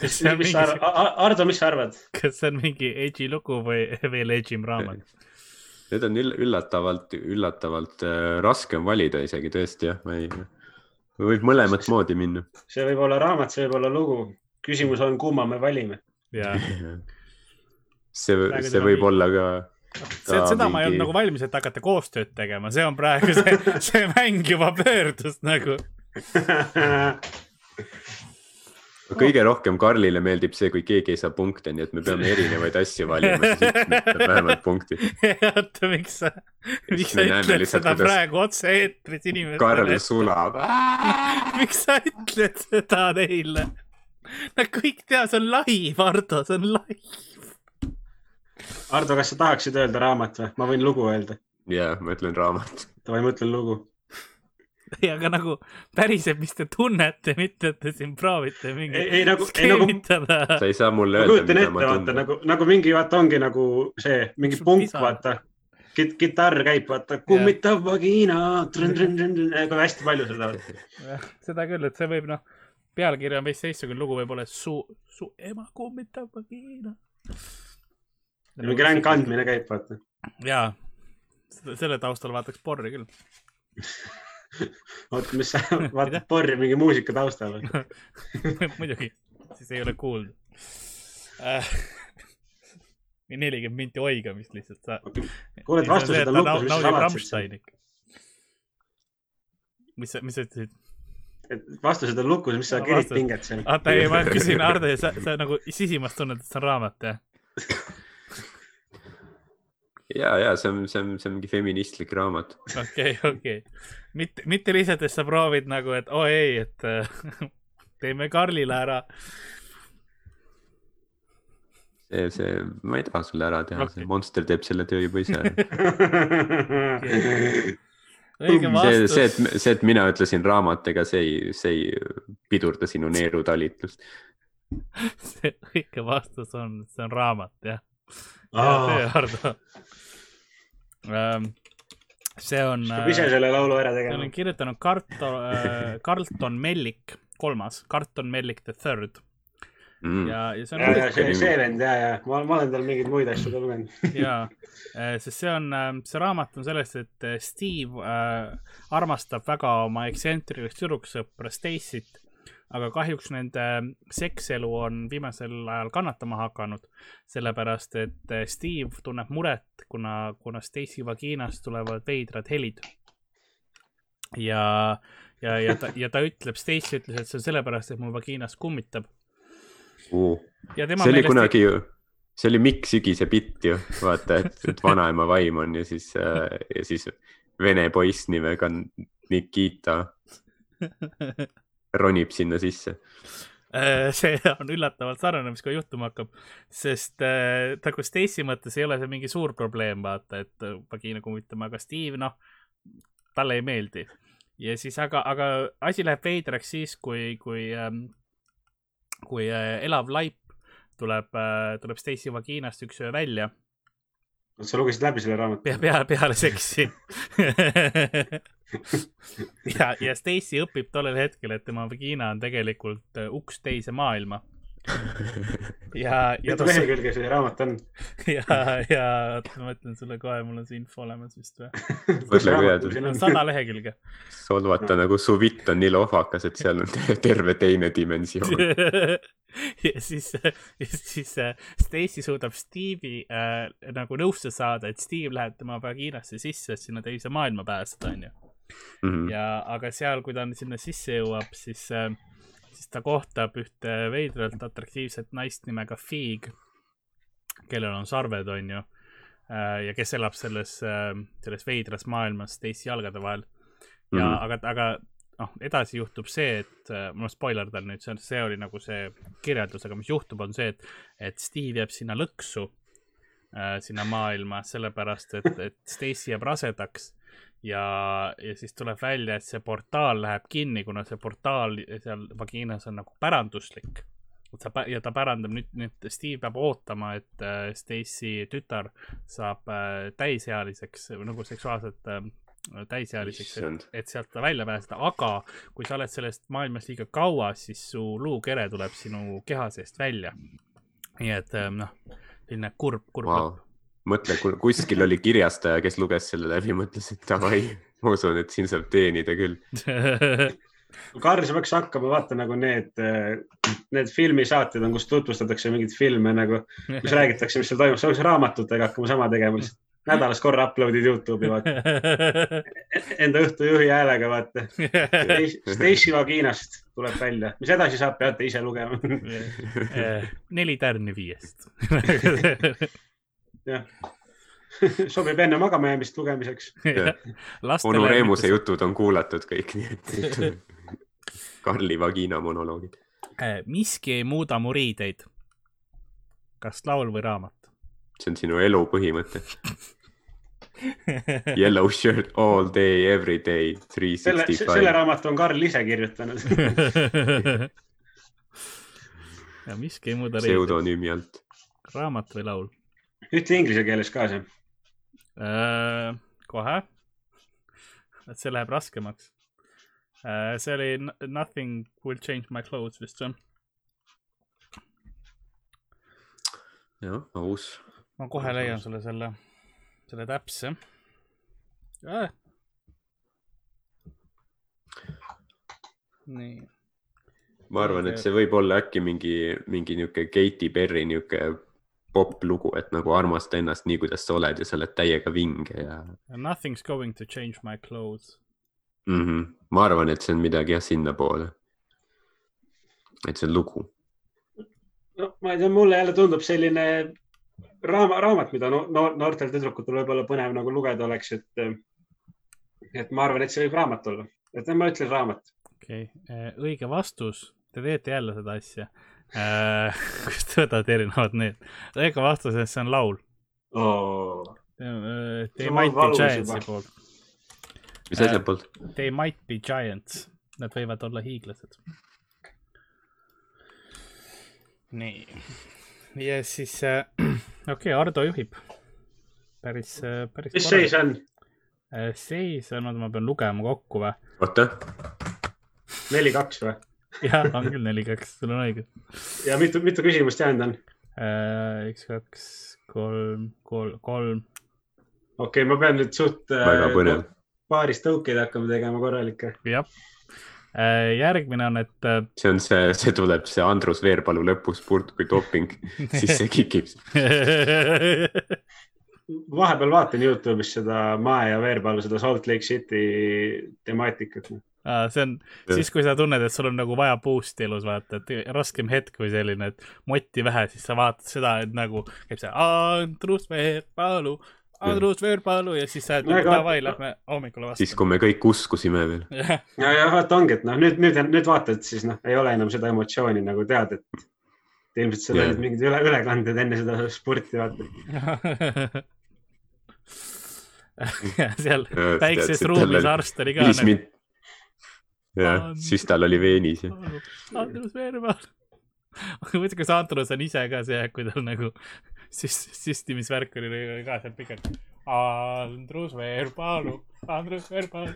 kas see on mis mingi... Ardo, mis sa arvad? kas see on mingi edgy lugu või veel edgym raamat? Need on üllatavalt, üllatavalt äh, raske on valida isegi tõesti jah, ma ei, võib mõlemat moodi minna. see võib olla raamat, see võib olla lugu. küsimus on, kumma me valime. jah see, see võib olla ka see, seda mingi... ma ei olnud nagu valmis, et hakata koostööd tegema, see on praegu see, see mäng juba pöördus nagu kõige rohkem Karlile meeldib see, kui keegi ei saa punkte, nii et me peame erinevaid asju valima, siis ütleb vähemalt punkti. oota, miks sa, miks sa ütled seda kuidas... praegu otse-eetris inimestele? Karl sulab miks sa ütled seda neile? Nad kõik teavad, see on live, Ardo, see on live Ardo, kas sa tahaksid öelda raamat või? ma võin lugu öelda. jaa, ma ütlen raamat. Davai, ma ütlen lugu. ei, aga nagu päriselt, mis te tunnete, mitte et te siin proovite mingi. ei, ei nagu, ei nagu. sa ei saa mulle öelda. kujutan ette, vaata nagu, nagu mingi vaata ongi nagu see mingi punk, vaata Kit. kitarr käib, vaata, kummitav vagiina, kui hästi palju seda. seda küll, et see võib noh pealkiri on veits teistsugune, lugu võib olla su, su ema kummitab vagiina. Mingi ränk andmine käib, vaata. jaa, selle taustal vaataks porri küll oota, mis sa vaatad porri mingi muusika taustal või muidugi, siis ei ole kuulda äh, nelikümmend minti oigamist lihtsalt sa. kuule, et vastused on lukus, mis sa salatsid. mis sa, mis sa ütlesid? et vastused on lukus, mis sa no, kerid pinget seal. oota, ei, ma küsin, Hardo, sa, sa nagu sisimas tunned, et see on raamat, jah? Ja, ja see on, see on, see on mingi feministlik raamat. okei, okei. mitte, mitte lihtsalt, et sa proovid nagu, et oo oh, ei, et teeme Karlile ära. see, see, ma ei taha sulle ära teha okay., see monster teeb selle töö juba ise see, see, et, see, et mina ütlesin raamat, ega see ei, see ei pidurda sinu neerutalitlust see õige vastus on, see on raamat, jah. tee, Hardo. Ähm, see on. peab ise selle laulu ära tegema. on kirjutanud Carlton äh,, Carlton Mellik, kolmas, Carlton Mellik the third mm.. ja, ja see on. see, see vend ja, ja ma, ma olen tal mingeid muid asju ka lugenud ja, äh, sest see on, äh, see raamat on sellest, et äh, Steve äh, armastab väga oma ekstsentrilist tüdruksõpra Stacy't, aga kahjuks nende sekselu on viimasel ajal kannatama hakanud, sellepärast et Steve tunneb muret, kuna, kuna Stacy vagiinast tulevad veidrad helid. ja, ja, ja ta, ja ta ütleb, Stacy ütles, et see on sellepärast, et mu vagiinas kummitab. Uh.. see oli kunagi ju, see oli Mikk Sügise bitt ju, vaata, et, et vanaema vaim on ja siis äh,, ja siis vene poiss nimega Nikita ronib sinna sisse äh, see on üllatavalt sarnane, mis kohe juhtuma hakkab, sest äh, nagu Stacy mõttes ei ole see mingi suur probleem, vaata, et vagina kummitama, aga Steve, noh, talle ei meeldi. ja siis, aga, aga asi läheb veidraks siis, kui, kui ähm, kui äh, elav laip tuleb, äh, tuleb Stacy vagiinast üks öö välja. Sa lugesid läbi selle raamatu? pea, pea, peale seksi ja, ja Stacy õpib tollel hetkel, et tema vagiina on tegelikult äh, uks teise maailma ja, ja. mitu lehekülge see raamat on? ja, ja oota, ma ütlen sulle kohe, mul on see info olemas vist või? mõtle, kui hea. sada lehekülge. solvata no. nagu su vitt on nii lohvakas, et seal on terve teine dimensioon ja siis, siis äh, Stacy suudab Steve'i äh, nagu nõusse saada, et Steve läheb tema vagiinasse sisse, et sinna teise maailma pääseda, onju. Mhm. ja, aga seal, kui ta sinna sisse jõuab, siis äh, siis ta kohtab ühte veidralt atraktiivset naist nimega Fig, kellel on sarved, onju. Äh, ja kes elab selles, äh, selles veidras maailmas teiste jalgade vahel. ja mm, -hmm. aga, aga noh, edasi juhtub see, et äh, ma spoilerdan nüüd, see on, see oli nagu see kirjeldus, aga mis juhtub, on see, et, et Steve jääb sinna lõksu sinna maailma, sellepärast et, et Stacy jääb rasedaks ja, ja siis tuleb välja, et see portaal läheb kinni, kuna see portaal seal vagiinas on nagu päranduslik. et sa ja ta pärandab nüüd, nüüd Steve peab ootama, et äh, Stacy tütar saab äh, täisealiseks nagu seksuaalselt äh, täisealiseks, et, et sealt välja pääseda, aga kui sa oled sellest maailmas liiga kaua, siis su luukere tuleb sinu keha seest välja. nii et äh, noh, selline kurb, kurb wow. lõpp mõtle, kuskil oli kirjastaja, kes luges selle läbi, mõtles, et davai, ma usun, et siin saab teenida küll Karl, sa peaks hakkama vaata nagu need, need filmisaated on, kus tutvustatakse mingeid filme nagu, kus räägitakse, mis seal toimub, sa peaks raamatutega hakkama sama tegema lihtsalt. nädalas korra upload'id Youtube'i vaata. Enda õhtujuhi häälega vaata. Stacy Vaginast tuleb välja, mis edasi saab, peate ise lugema neli tärni viiest jah sobib enne magama jäämist lugemiseks. onu Reemuse jutud on kuulatud kõik, nii et Karli vagina monoloogid. Äh, miski ei muuda mu riideid. kas laul või raamat? see on sinu elu põhimõte Yellow shirt all day, every day, three sixty five. selle raamatu on Karl ise kirjutanud ja miski ei muuda riideid. pseudonüümi alt. raamat või laul? Ütle inglise keeles ka see äh,. kohe. et see läheb raskemaks uh,. see oli Nothing will change my clothes vist või? jah, aus. ma kohe leian sulle selle, selle täpse äh.. nii. ma arvan, et see võib olla äkki mingi, mingi niisugune Katy Perry niisugune popp-lugu, et nagu armasta ennast nii, kuidas sa oled ja sa oled täiega vinge ja. Nothing's going to change my clothes mm. -hmm. ma arvan, et see on midagi jah, sinnapoole. et see on lugu. no ma ei tea, mulle jälle tundub selline raama, raamat, mida no, no, noortel tüdrukutel võib-olla põnev nagu lugeda oleks, et, et ma arvan, et see võib raamat olla, et ma ütlen raamat. okei okay., õige vastus, te teete jälle seda asja. Kust te võtate erinevad need? õige vastus, see on laul oh.. They might be giants'i poolt. mis asja äh, poolt? They might be giants, nad võivad olla hiiglased. nii, ja siis äh, okei okay,, Ardo juhib. päris, äh, päris. mis seis on? seis on, oota, ma pean lugema kokku või? oota. neli-kaks või? Jah, on küll neli-kaks, sul on õigus. ja mitu, mitu küsimust jäänud on? Äh, üks, kaks, kolm, kolm, kolm. okei okay,, ma pean nüüd suht. väga äh, põnev. paaris tõukeid hakkama tegema korralikke. jah, äh, järgmine on, et. see on see, see tuleb see Andrus Veerpalu lõpuspurt kui doping siis see kikib vahepeal vaatan Youtube'is seda Mae ja Veerpalu, seda Salt Lake City temaatikat see on siis, kui sa tunned, et sul on nagu vaja boost'i elus vaata, et raskem hetk või selline, et motti vähe, siis sa vaatad seda, et nagu käib see Andrus Veerpalu, Andrus Veerpalu ja siis sa oled nagu davai, lähme hommikul vastu. siis, kui me kõik uskusime veel. ja, ja vaata ongi, et noh, nüüd, nüüd, nüüd vaatad, siis noh, ei ole enam seda emotsiooni nagu tead, et ilmselt seal olid mingid üle, ülekanded enne seda spurti, vaata. Seal väikses ruumis arst oli ka nagu jah, siis tal oli veenis. Andrus Veerpalu. aga muidugi, kas Andrus on ise ka see, kui tal nagu süst-, süstimisvärk oli ka seal pikalt. Andrus Veerpalu, Andrus Veerpalu.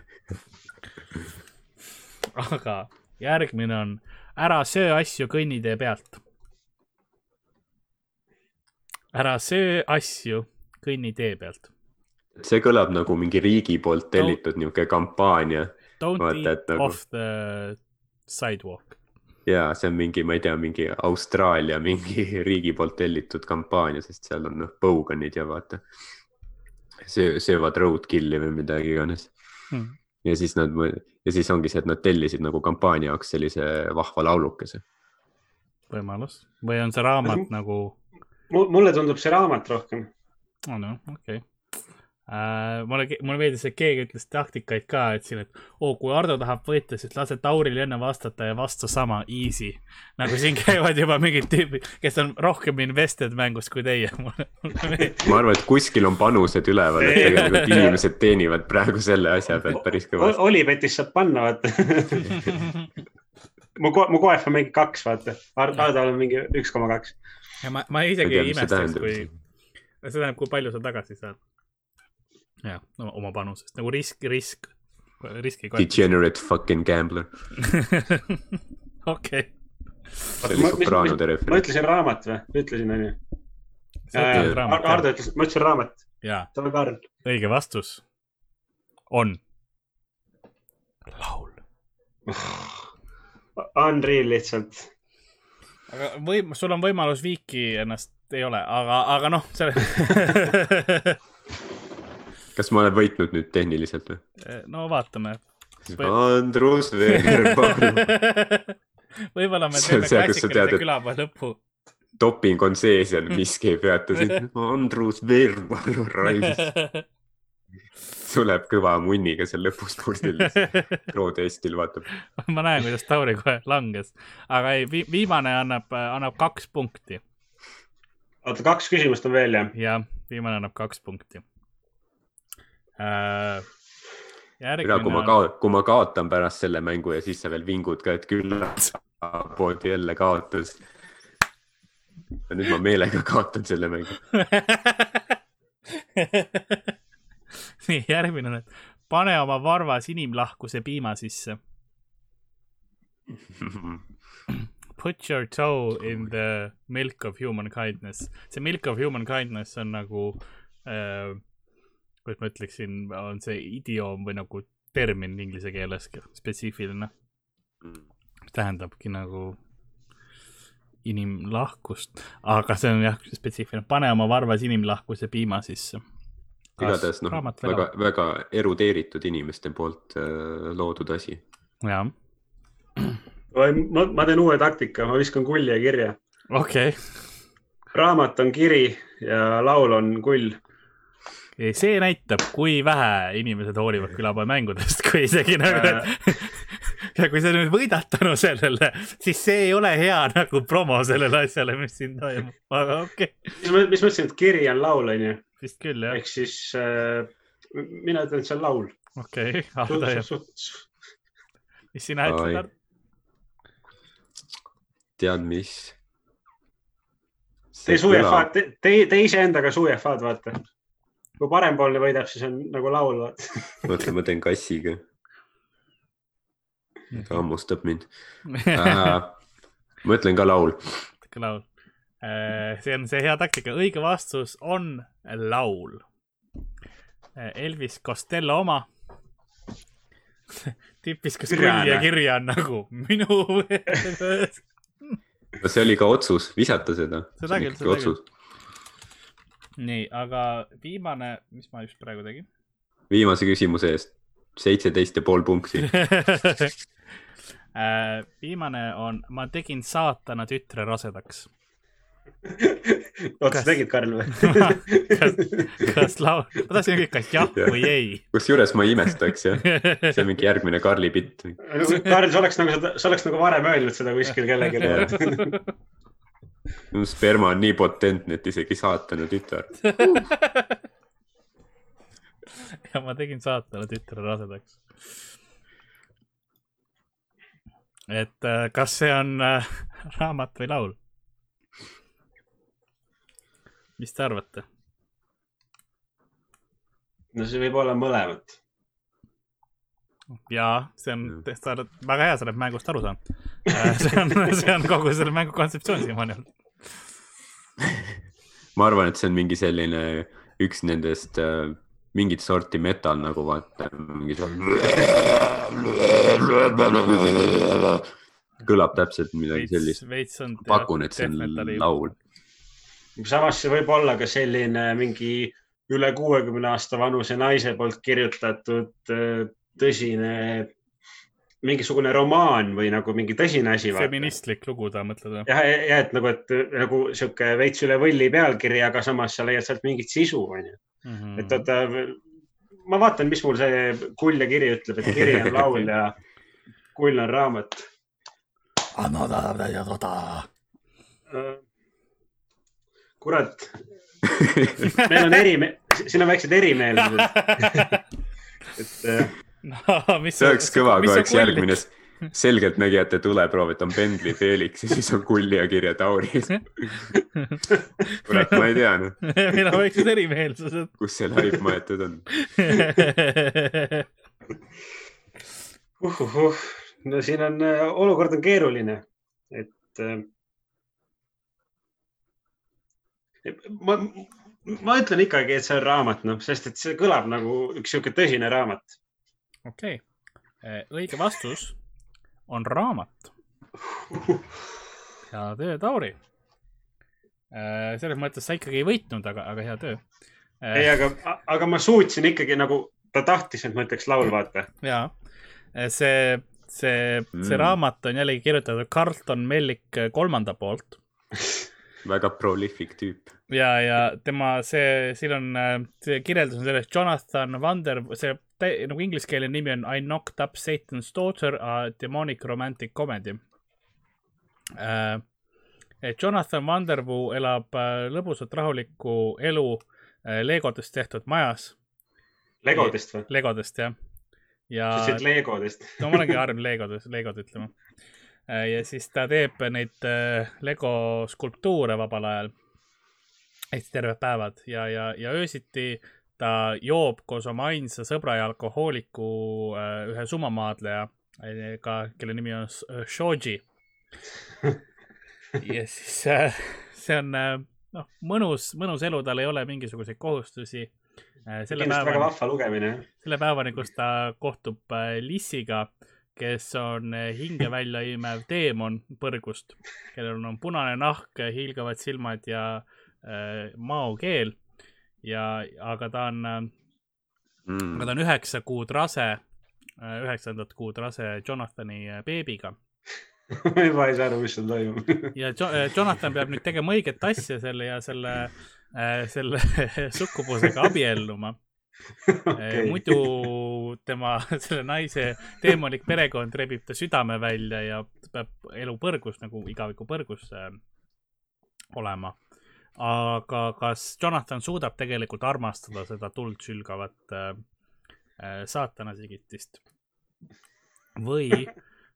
aga järgmine on ära söö asju kõnnitee pealt. ära söö asju kõnnitee pealt. see kõlab nagu mingi riigi poolt tellitud niisugune kampaania Don't Vaata, eat nagu... off the sidewalk. ja see on mingi, ma ei tea, mingi Austraalia mingi riigi poolt tellitud kampaania, sest seal on noh, põuganid ja vaata. söö, söövad roadkill'i või midagi iganes hmm.. ja siis nad, ja siis ongi see, et nad tellisid nagu kampaania jaoks sellise vahva laulukese. võimalus või on see raamat nagu? mulle tundub see raamat rohkem. on oh, jah, okei okay Uh, mulle, mulle meeldis, et keegi ütles taktikaid ka, et siin, et oo oh,, kui Ardo tahab võita, siis lase Tauril enne vastata ja vastu sama, easy. nagu siin käivad juba mingid tüübid, kes on rohkem invested mängus kui teie ma arvan, et kuskil on panused üleval, et tegelikult inimesed teenivad praegu selle asja pealt päris kõvasti. Olipetis saab panna, vaata mu, mu koef on mingi kaks, vaata. Ardal on mingi üks koma kaks. ja ma, ma isegi ei imestaks, kui, see tähendab, kui palju sa tagasi saad jah, oma panusest nagu risk, risk, riski. Degenerate fucking gambler okei. ma ütlesin raamat või, ütlesin onju. Hardo ütles, ma ütlesin raamat. tore Karl. õige vastus on laul Unreal lihtsalt. aga või, sul on võimalus viiki ennast, ei ole, aga, aga noh, see kas ma olen võitnud nüüd tehniliselt või? Eh, no vaatame. Andrus Veerpalu võib-olla me teeme klassikalise külapoe lõpu. doping on sees ja miski ei peata sind. Andrus Veerpalu raisk. tuleb kõva munniga seal lõpus purdil. protestil vaatab. ma näen, kuidas Tauri kohe langes, aga ei vi, viimane annab, annab kaks punkti. oota, kaks küsimust on veel jah? jah, viimane annab kaks punkti äh,. Järgmine... kui ma kao-, kui ma kaotan pärast selle mängu ja siis sa veel vingud ka, et küllapoodi jälle kaotas. ja nüüd ma meelega kaotan selle mängu nii, järgmine on, et pane oma varvas inimlahkuse piima sisse. Put your toe in the milk of human kindness. see milk of human kindness on nagu äh,, kuidas ma ütleksin, on see idioom või nagu termin inglise keeles spetsiifiline mm.. tähendabki nagu inimlahkust, aga see on jah spetsiifiline, pane oma varvas inimlahkuse piima sisse. igatahes noh, väga, väga erudeeritud inimeste poolt äh, loodud asi. jah. ma, ma teen uue taktika, ma viskan kulje kirja. okei okay.. raamat on kiri ja laul on kull see näitab, kui vähe inimesed hoolivad külapoe mängudest, kui isegi nagu, et ja kui sa nüüd võidad tänu sellele, siis see ei ole hea nagu promo sellele asjale, mis siin toimub, aga okei okay.. mis mõtlesin, et kiri on laul, onju. vist küll, jah. ehk siis äh, mina ütlen, et see on laul. okei okay. ah,, mis sina ütled, Art? tead, mis? tee sujefaad, tee, tee iseendaga sujefaad, vaata kui parempoolne võidab, siis on nagu laul. mõtle, ma teen kassiga. ta hammustab mind äh,. ma ütlen ka laul. ka laul. Äh, see on see hea taktika, õige vastus on laul. Äh, Elvis Costello oma tippis, kas kurja kirja on nagu minu see oli ka otsus visata seda. seda küll, seda küll nii, aga viimane, mis ma just praegu tegin? viimase küsimuse eest, seitseteist ja pool punkti äh, viimane on, ma tegin saatana tütre rasedaks oota, sa tegid, Karl või kas, kas laul, ma tahtsin küsida, kas jah ja. või ei. kusjuures ma ei imestaks jah, see on mingi järgmine Karli bitt. Karl, sa oleks nagu, sa oleks nagu varem öelnud seda kuskil kellelegi sperma on nii potentne, et isegi saatana tütar ja ma tegin saatana tütre rasedaks. et äh, kas see on äh, raamat või laul? mis te arvate? no see võib olla mõlemat. jaa, see on, sa oled väga hea, sa oled mängust aru saanud. Äh, see on, see on kogu selle mängu kontseptsioon siiamaani olnud ma arvan, et see on mingi selline üks nendest äh, mingit sorti metal nagu vaata, mingi kõlab täpselt midagi sellist. pakun, et see on laul. samas see võib olla ka selline mingi üle kuuekümne aasta vanuse naise poolt kirjutatud äh, tõsine mingisugune romaan või nagu mingi tõsine asi. feministlik lugu ta mõtled või? jah, ja et nagu, et nagu sihuke veits üle võlli pealkiri, aga samas sa leiad sealt mingit sisu, onju. Mhm. et oota, ma vaatan, mis mul see kull ja kiri ütleb, et kiri on laul ja kull on raamat. kurat, meil on eri, siin on väiksed erimeelsused et no, see oleks kõva, kui oleks järgmine selgeltnägijate tuleproov, et on Bentley Felix ja siis on Kulli ja Tauris kurat, ma ei tea noh. meil on väiksed erimeelsused. kus see laip maetud on? Uhuhuh, no siin on, äh, olukord on keeruline, et äh, ma, ma ütlen ikkagi, et see on raamat, noh, sest et see kõlab nagu üks sihuke tõsine raamat okei okay., õige vastus on raamat. hea töö, Tauri. selles mõttes sa ikkagi ei võitnud, aga, aga hea töö. ei, aga, aga ma suutsin ikkagi nagu, ta tahtis, et ma ütleks laul, vaata. ja, see, see, see mm. raamat on jällegi kirjutatud Carlton Mellik kolmanda poolt väga prolific tüüp. ja, ja tema see, siin on, see kirjeldus on sellest Jonathan Vander, see nagu ingliskeelne nimi on I knocked up Satan's daughter, a demonic romantic comedy äh,. Jonathan Vandervoo elab äh, lõbusat rahulikku elu äh, Legodest tehtud majas. Legodest või? Legodest jah. ja. sa ütlesid Legodest no ma olengi harjunud Legodest, Legod ütlema äh,. Ja siis ta teeb neid äh, Lego skulptuure vabal ajal. siis terved päevad ja, ja, ja öösiti ta joob koos oma ainsa sõbra ja alkohooliku äh, ühe summamaadleja ka, kelle nimi on Shoji. ja siis äh, see on äh, noh, mõnus, mõnus elu, tal ei ole mingisuguseid kohustusi. kindlasti väga vahva lugemine. selle päevani, kus ta kohtub Lissiga, kes on hinge välja imev teemon põrgust, kellel on punane nahk, hiilgavad silmad ja äh, maokeel. ja, aga ta on mm., aga ta on üheksa kuud rase, üheksandat kuud rase Jonathani beebiga ma ei saa aru, mis seal toimub ja jo Jonathan peab nüüd tegema õiget asja selle ja selle äh,, selle sukkubusega abielluma okay.. Muidu tema, selle naise teemolik perekond rebib ta südame välja ja peab elu põrgus nagu igaviku põrgus äh, olema. aga kas Jonathan suudab tegelikult armastada seda tuld sülgavat äh, äh saatana sigitist või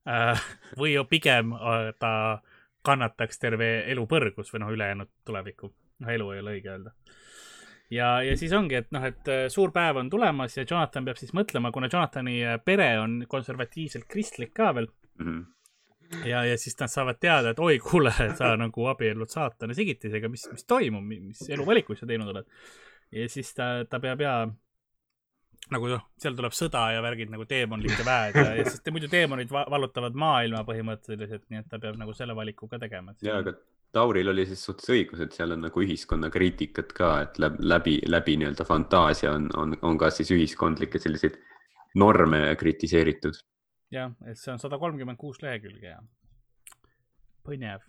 Äh, või pigem äh, ta kannataks terve elu põrgus või noh, ülejäänud tulevikku. noh, elu ei ole õige öelda. Ja, ja siis ongi, et noh, et äh, suur päev on tulemas ja Jonathan peab siis mõtlema, kuna Jonathani pere on konservatiivselt kristlik ka veel mm. -hmm. ja, ja siis nad saavad teada, et oi, kuule, sa nagu abiellud saatana sigitisega, mis, mis toimub, mis eluvalikuid sa teinud oled. ja siis ta, ta peab ja nagu noh, seal tuleb sõda ja värgid nagu teemonlike väed ja, ja sest muidu teemonid vallutavad maailma põhimõtteliselt, nii et ta peab nagu selle valiku ka tegema. ja, aga Tauril oli siis suhtes õigus, et seal on nagu ühiskonna kriitikat ka, et läbi, läbi, läbi nii-öelda fantaasia on, on, on ka siis ühiskondlikke selliseid norme kritiseeritud. jah, et see on sada kolmkümmend kuus lehekülge ja põnev.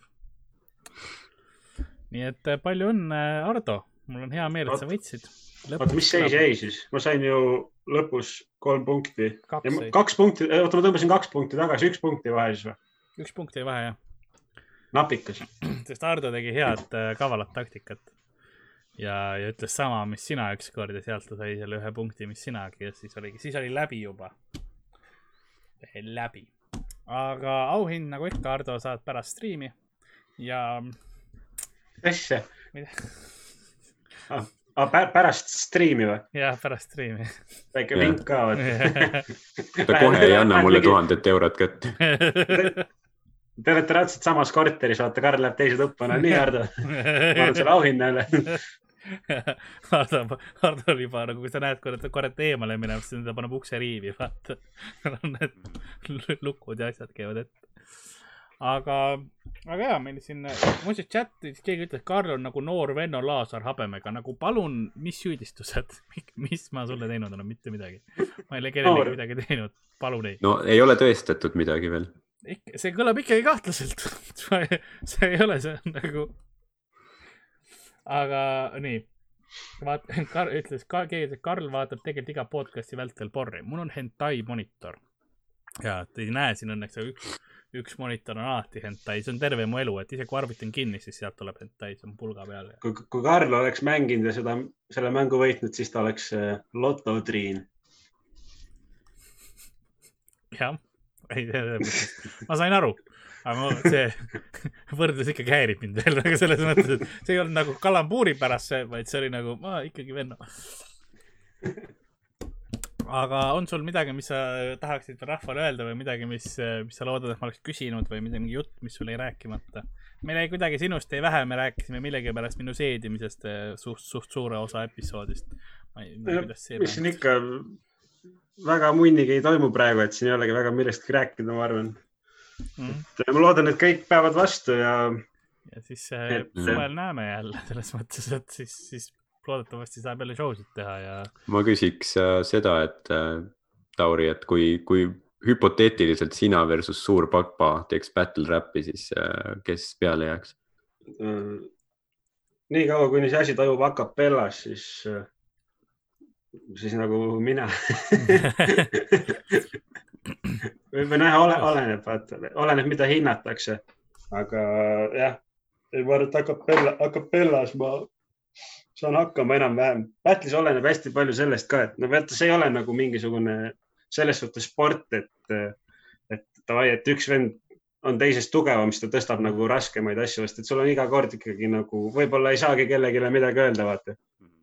nii et palju õnne, Ardo, mul on hea meel, et sa võitsid oota, mis seis jäi siis? ma sain ju lõpus kolm punkti. kaks punkti, oota, ma tõmbasin kaks punkti tagasi, üks punkt jäi vahe siis või? üks punkt jäi vahe, jah. Napikas. sest Ardo tegi head äh, kavalat taktikat. ja, ja ütles sama, mis sina ükskord ja sealt ta sai selle ühe punkti, mis sinagi ja siis oligi, siis oli läbi juba. läbi. aga auhind, nagu ikka, Ardo, saad pärast striimi ja. mis asja? ah ah,. pärast striimi või? jah, pärast striimi. väike link ka ta kohe ei anna mulle tuhandet eurot kätte Te olete raudselt samas korteris, vaata, Karl läheb teise tuppa, no nii, Hardo. ma annan sulle auhinna jälle Hardo, Hardo on juba nagu, kui sa näed, kui ta korra eemale minemas, siis ta paneb ukse riivi, vaata. Need lukud ja asjad käivad ette aga, aga jaa, meil siin, muuseas chatis keegi ütles, Karl on nagu noor Venno Laasar habemega, nagu palun, mis süüdistused, mis ma sulle teinud olen, mitte midagi. ma ei ole kellelegi midagi teinud, palun ei. no ei ole tõestatud midagi veel. Ikka, see kõlab ikkagi kahtlaselt see ei ole, see nagu. aga nii vaat-, Karl ütles, keegi ütles, Karl vaatab tegelikult iga podcast'i vältel porri, mul on hentai monitor. ja, te ei näe siin õnneks, aga üks üks monitor on alati hentai, see on terve mu elu, et isegi kui arvuti on kinni, siis sealt tuleb hentai, see on pulga peal. kui, kui Karl oleks mänginud ja seda, selle mängu võitnud, siis ta oleks äh, lototriin. jah, ei, ma sain aru, aga ma, see võrdlus ikkagi häirib mind veel nagu selles mõttes, et see ei olnud nagu kalambuuri pärast see, vaid see oli nagu, ma ikkagi venno aga on sul midagi, mis sa tahaksid rahvale öelda või midagi, mis, mis sa loodad, et ma oleks küsinud või mingi jutt, mis sul jäi rääkimata? meil jäi kuidagi sinust jäi vähe, me rääkisime millegipärast minu seedimisest eh, suht, suht suure osa episoodist. ma ei, kuidas see. mis siin ikka, väga munnigi ei toimu praegu, et siin ei olegi väga millestki rääkida, ma arvan mm.. et ma loodan, et kõik päevad vastu ja. ja siis eh, suvel näeme jälle selles mõttes, et siis, siis loodetavasti saab jälle show sid teha ja. ma küsiks äh, seda, et äh, Tauri, et kui, kui hüpoteetiliselt sina versus suur papa teeks battle rap'i, siis äh, kes peale jääks mm,? nii kaua, kuni see asi toimub a capellas, siis, siis nagu mina või, noh, ole, oleneb, vaata, oleneb, mida hinnatakse. aga jah, ma arvan, et a capella, a capellas ma saan hakkama enam-vähem. Battle'is oleneb hästi palju sellest ka, et no vaata, see ei ole nagu mingisugune selles suhtes sport, et, et davai, et üks vend on teisest tugevam, siis ta tõstab nagu raskemaid asju, sest et sul on iga kord ikkagi nagu, võib-olla ei saagi kellelegi midagi öelda, vaata.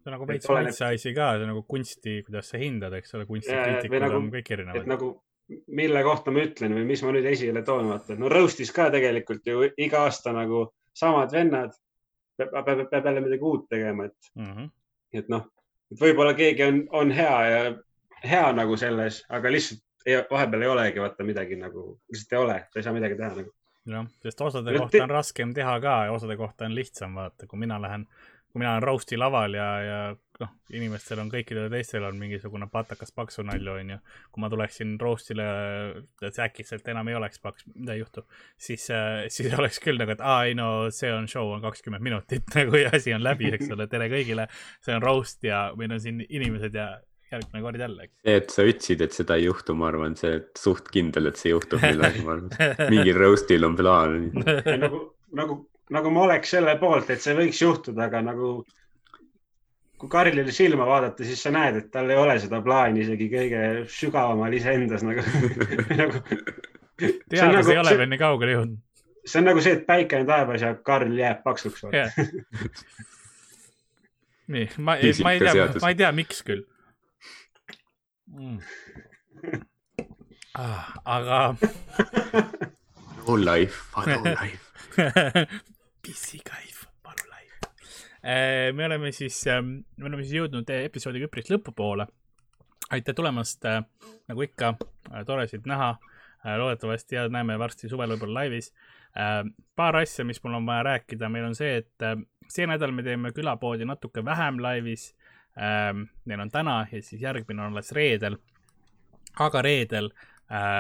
See on nagu veits maitse asi ka, see on nagu kunsti, kuidas sa hindad, eks ole, kunstikriitikud nagu, on kõik erinevad. nagu mille kohta ma ütlen või mis ma nüüd esile toon, vaata. no Roast'is ka tegelikult ju iga aasta nagu samad vennad peab, peab, peab jälle midagi uut tegema, et mm, -hmm. et noh, et võib-olla keegi on, on hea ja hea nagu selles, aga lihtsalt ei, vahepeal ei olegi vaata midagi nagu, lihtsalt ei ole, sa ei saa midagi teha nagu. jah, sest osade kohta on raskem teha ka ja osade kohta on lihtsam vaata, kui mina lähen kui mina olen roast'i laval ja, ja noh, inimestel on, kõikidel teistel on mingisugune patakas paksu nalju, onju. kui ma tuleksin roast'ile, et äkitselt enam ei oleks paks, mida ei juhtu, siis äh,, siis oleks küll nagu, et aa, ei no see on show, on kakskümmend minutit nagu ja asi on läbi, eks ole, tere kõigile. see on roast ja meil on siin inimesed ja järgmine kord jälle. see, et sa ütlesid, et seda ei juhtu, ma arvan, see suht kindel, et see juhtub millalgi, ma arvan. mingil roast'il on plaan nagu, nagu nagu ma oleks selle poolt, et see võiks juhtuda, aga nagu kui Karlile silma vaadata, siis sa näed, et tal ei ole seda plaani isegi kõige sügavamal iseendas nagu, nagu. teadus nagu, ei ole veel nii kaugele jõudnud. see on nagu see, et päike on taevas ja Karl jääb paksuks yeah. nii, ma, ma ei tea, ma ei tea, miks küll mm.. Ah, aga. no life, no life pissikaif, palu live. Äh, me oleme siis, ähm, me oleme siis jõudnud episoodiga üpris lõpupoole. aitäh tulemast, äh, nagu ikka, äh, tore sind näha. loodetavasti ja näeme varsti suvel võib-olla laivis. paar asja, mis mul on vaja rääkida, meil on see, et see nädal me teeme külapoodi natuke vähem laivis. Neil on täna ja siis järgmine on alles reedel. aga reedel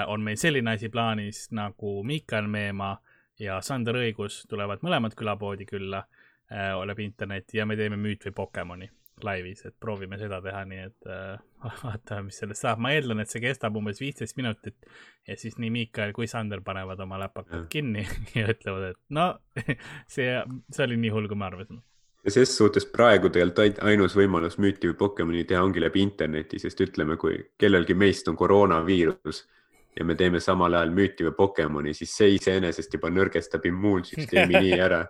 on meil selline asi plaanis nagu Miikael Meemaa ja Sander Õigus tulevad mõlemad külapoodi külla äh, läbi interneti ja me teeme Müüt või Pokemoni laivis, et proovime seda teha, nii et äh, vaatame, mis sellest saab. ma eeldan, et see kestab umbes viisteist minutit ja siis nii Miikael kui Sander panevad oma läpakad kinni ja ütlevad, et no see, see oli nii hull, kui me arvasime ja ses suhtes praegu tegelikult ainus võimalus müüti või Pokemoni teha ongi läbi interneti, sest ütleme, kui kellelgi meist on koroonaviirus ja me teeme samal ajal müüti või Pokemoni, siis see iseenesest juba nõrgestab immuunsüsteemi nii ära,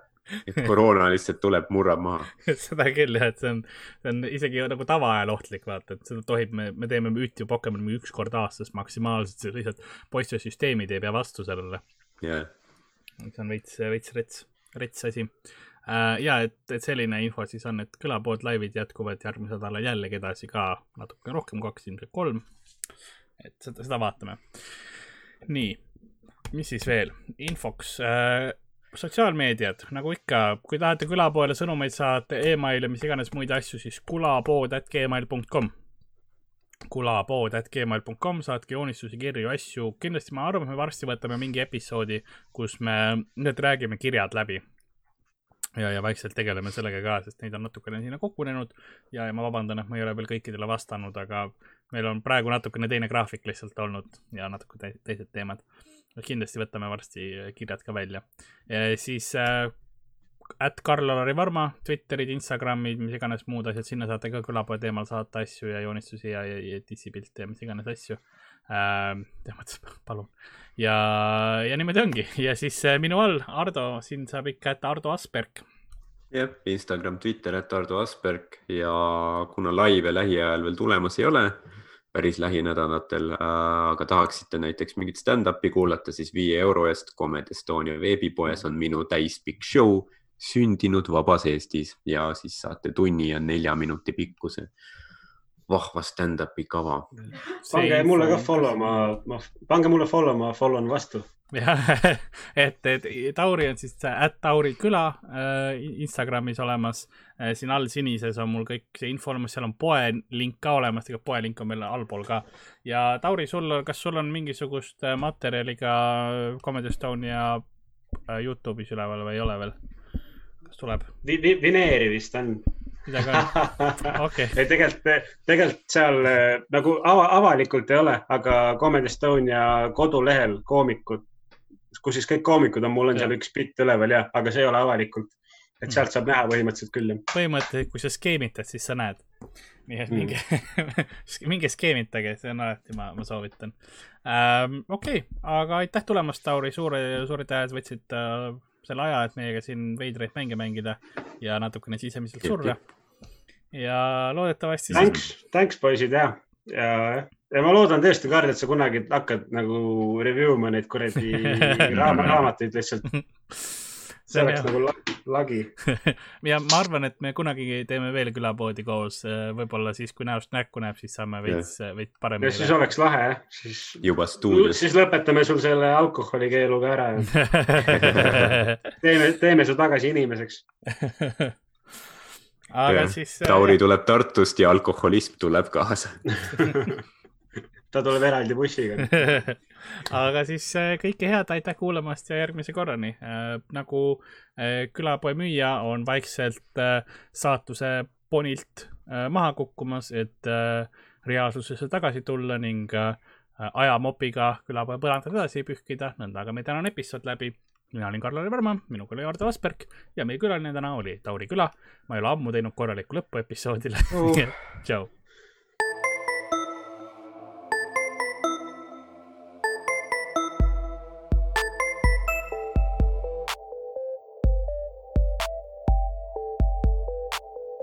et koroona lihtsalt tuleb, murrab maha. seda küll jah, et see on, see on isegi nagu tavaajal ohtlik, vaata, et seda tohib, me, me teeme müüti või Pokemoni üks kord aastas maksimaalselt, see lihtsalt poiste süsteemid ei pea vastu sellele yeah.. see on veits, veits rets, rets asi uh,. ja et, et selline info siis on, et külapood laivid jätkuvad järgmisel nädalal jällegi edasi ka natuke rohkem, kaks, ilmselt kolm et seda, seda vaatame. nii, mis siis veel, infoks äh, sotsiaalmeediad, nagu ikka, kui tahate külapoele sõnumeid saata e, emaili, mis iganes muid asju, siis kulapood.gmail.com kulapood.gmail.com, saatke joonistusi, kirju, asju. kindlasti ma arvan, et me varsti võtame mingi episoodi, kus me nüüd räägime kirjad läbi ja, ja vaikselt tegeleme sellega ka, sest neid on natukene sinna kogunenud ja, ja ma vabandan, et ma ei ole veel kõikidele vastanud, aga meil on praegu natukene teine graafik lihtsalt olnud ja natuke te teised teemad. kindlasti võtame varsti kirjad ka välja. siis äh, at Karl-Alari Varma, Twitterid, Instagramid, mis iganes muud asjad, sinna saate ka külapoe teemal saata asju ja joonistusi ja, ja, ja dissipilte ja mis iganes asju selles mõttes, palun. Ja, ja niimoodi ongi. Ja siis äh, minu all Ardo, sind saab ikka, et Ardo Asperg. jah, Instagram, Twitter, et Ardo Asperg. Ja kuna laive lähiajal veel tulemas ei ole, päris lähinädalatel äh,, aga tahaksite näiteks mingit stand-up'i kuulata, siis viie euro eest Comedy Estonia veebipoes on minu täispikk show sündinud vabas Eestis. Ja siis saate tunni ja nelja minuti pikkuse vahva stand-up'i kava. pange mulle ka follow, ma, ma, pange mulle follow, ma follow n vastu. jah, et, et Tauri on siis at Tauri küla äh, Instagramis olemas äh,. siin all sinises on mul kõik see info olemas, seal on poe link ka olemas, tegelikult poe link on meil allpool ka. ja Tauri, sul, kas sul on mingisugust äh, materjali ka Comedy Estonia äh, Youtube'is üleval või ei ole veel? kas tuleb vi? Vi vineeri vist on midagi on okay., ei tegelikult, tegelikult seal eh, nagu ava, avalikult ei ole, aga Comedy Estonia kodulehel koomikud, kus siis kõik koomikud on, mul on ja. seal üks bitt üleval ja, aga see ei ole avalikult. et sealt saab näha põhimõtteliselt küll. põhimõtteliselt, kui sa skeemitad, siis sa näed. nii et minge mm. minge skeemitage, see on alati, ma, ma soovitan ähm,. okei okay., aga aitäh tulemast, Tauri, suure, suured tähed võtsid äh, selle aja, et meiega siin veidraid mänge mängida ja natukene sisemiselt surra ja loodetavasti. Thanks, thanks poisid ja, ja ja ma loodan tõesti, Karl, et sa kunagi hakkad nagu review ma neid kuradi raam raamatuid lihtsalt. see oleks nagu lagi ja ma arvan, et me kunagi teeme veel külapoodi koos, võib-olla siis, kui näost näkku näeb, siis saame veits, veits paremini. siis oleks lahe jah, siis. juba stuudios. siis lõpetame sul selle alkoholikeeluga ära teeme, teeme su tagasi inimeseks aga ja, siis. Tauri tuleb Tartust ja alkoholism tuleb kaasa ta tuleb eraldi bussiga aga siis äh, kõike head, aitäh kuulamast ja järgmise korrani äh,. nagu äh, külapoe müüja on vaikselt saatuse ponilt maha kukkumas, et reaalsusesse tagasi tulla ning ajamopiga külapoe põrandad edasi pühkida, nõnda aga meie tänane episood läbi mina olin Karl-Lari Varma, minuga oli Ardo Asperg ja meie külaline täna oli Tauri Küla. ma ei ole ammu teinud korralikku lõppu episoodile uh. tšau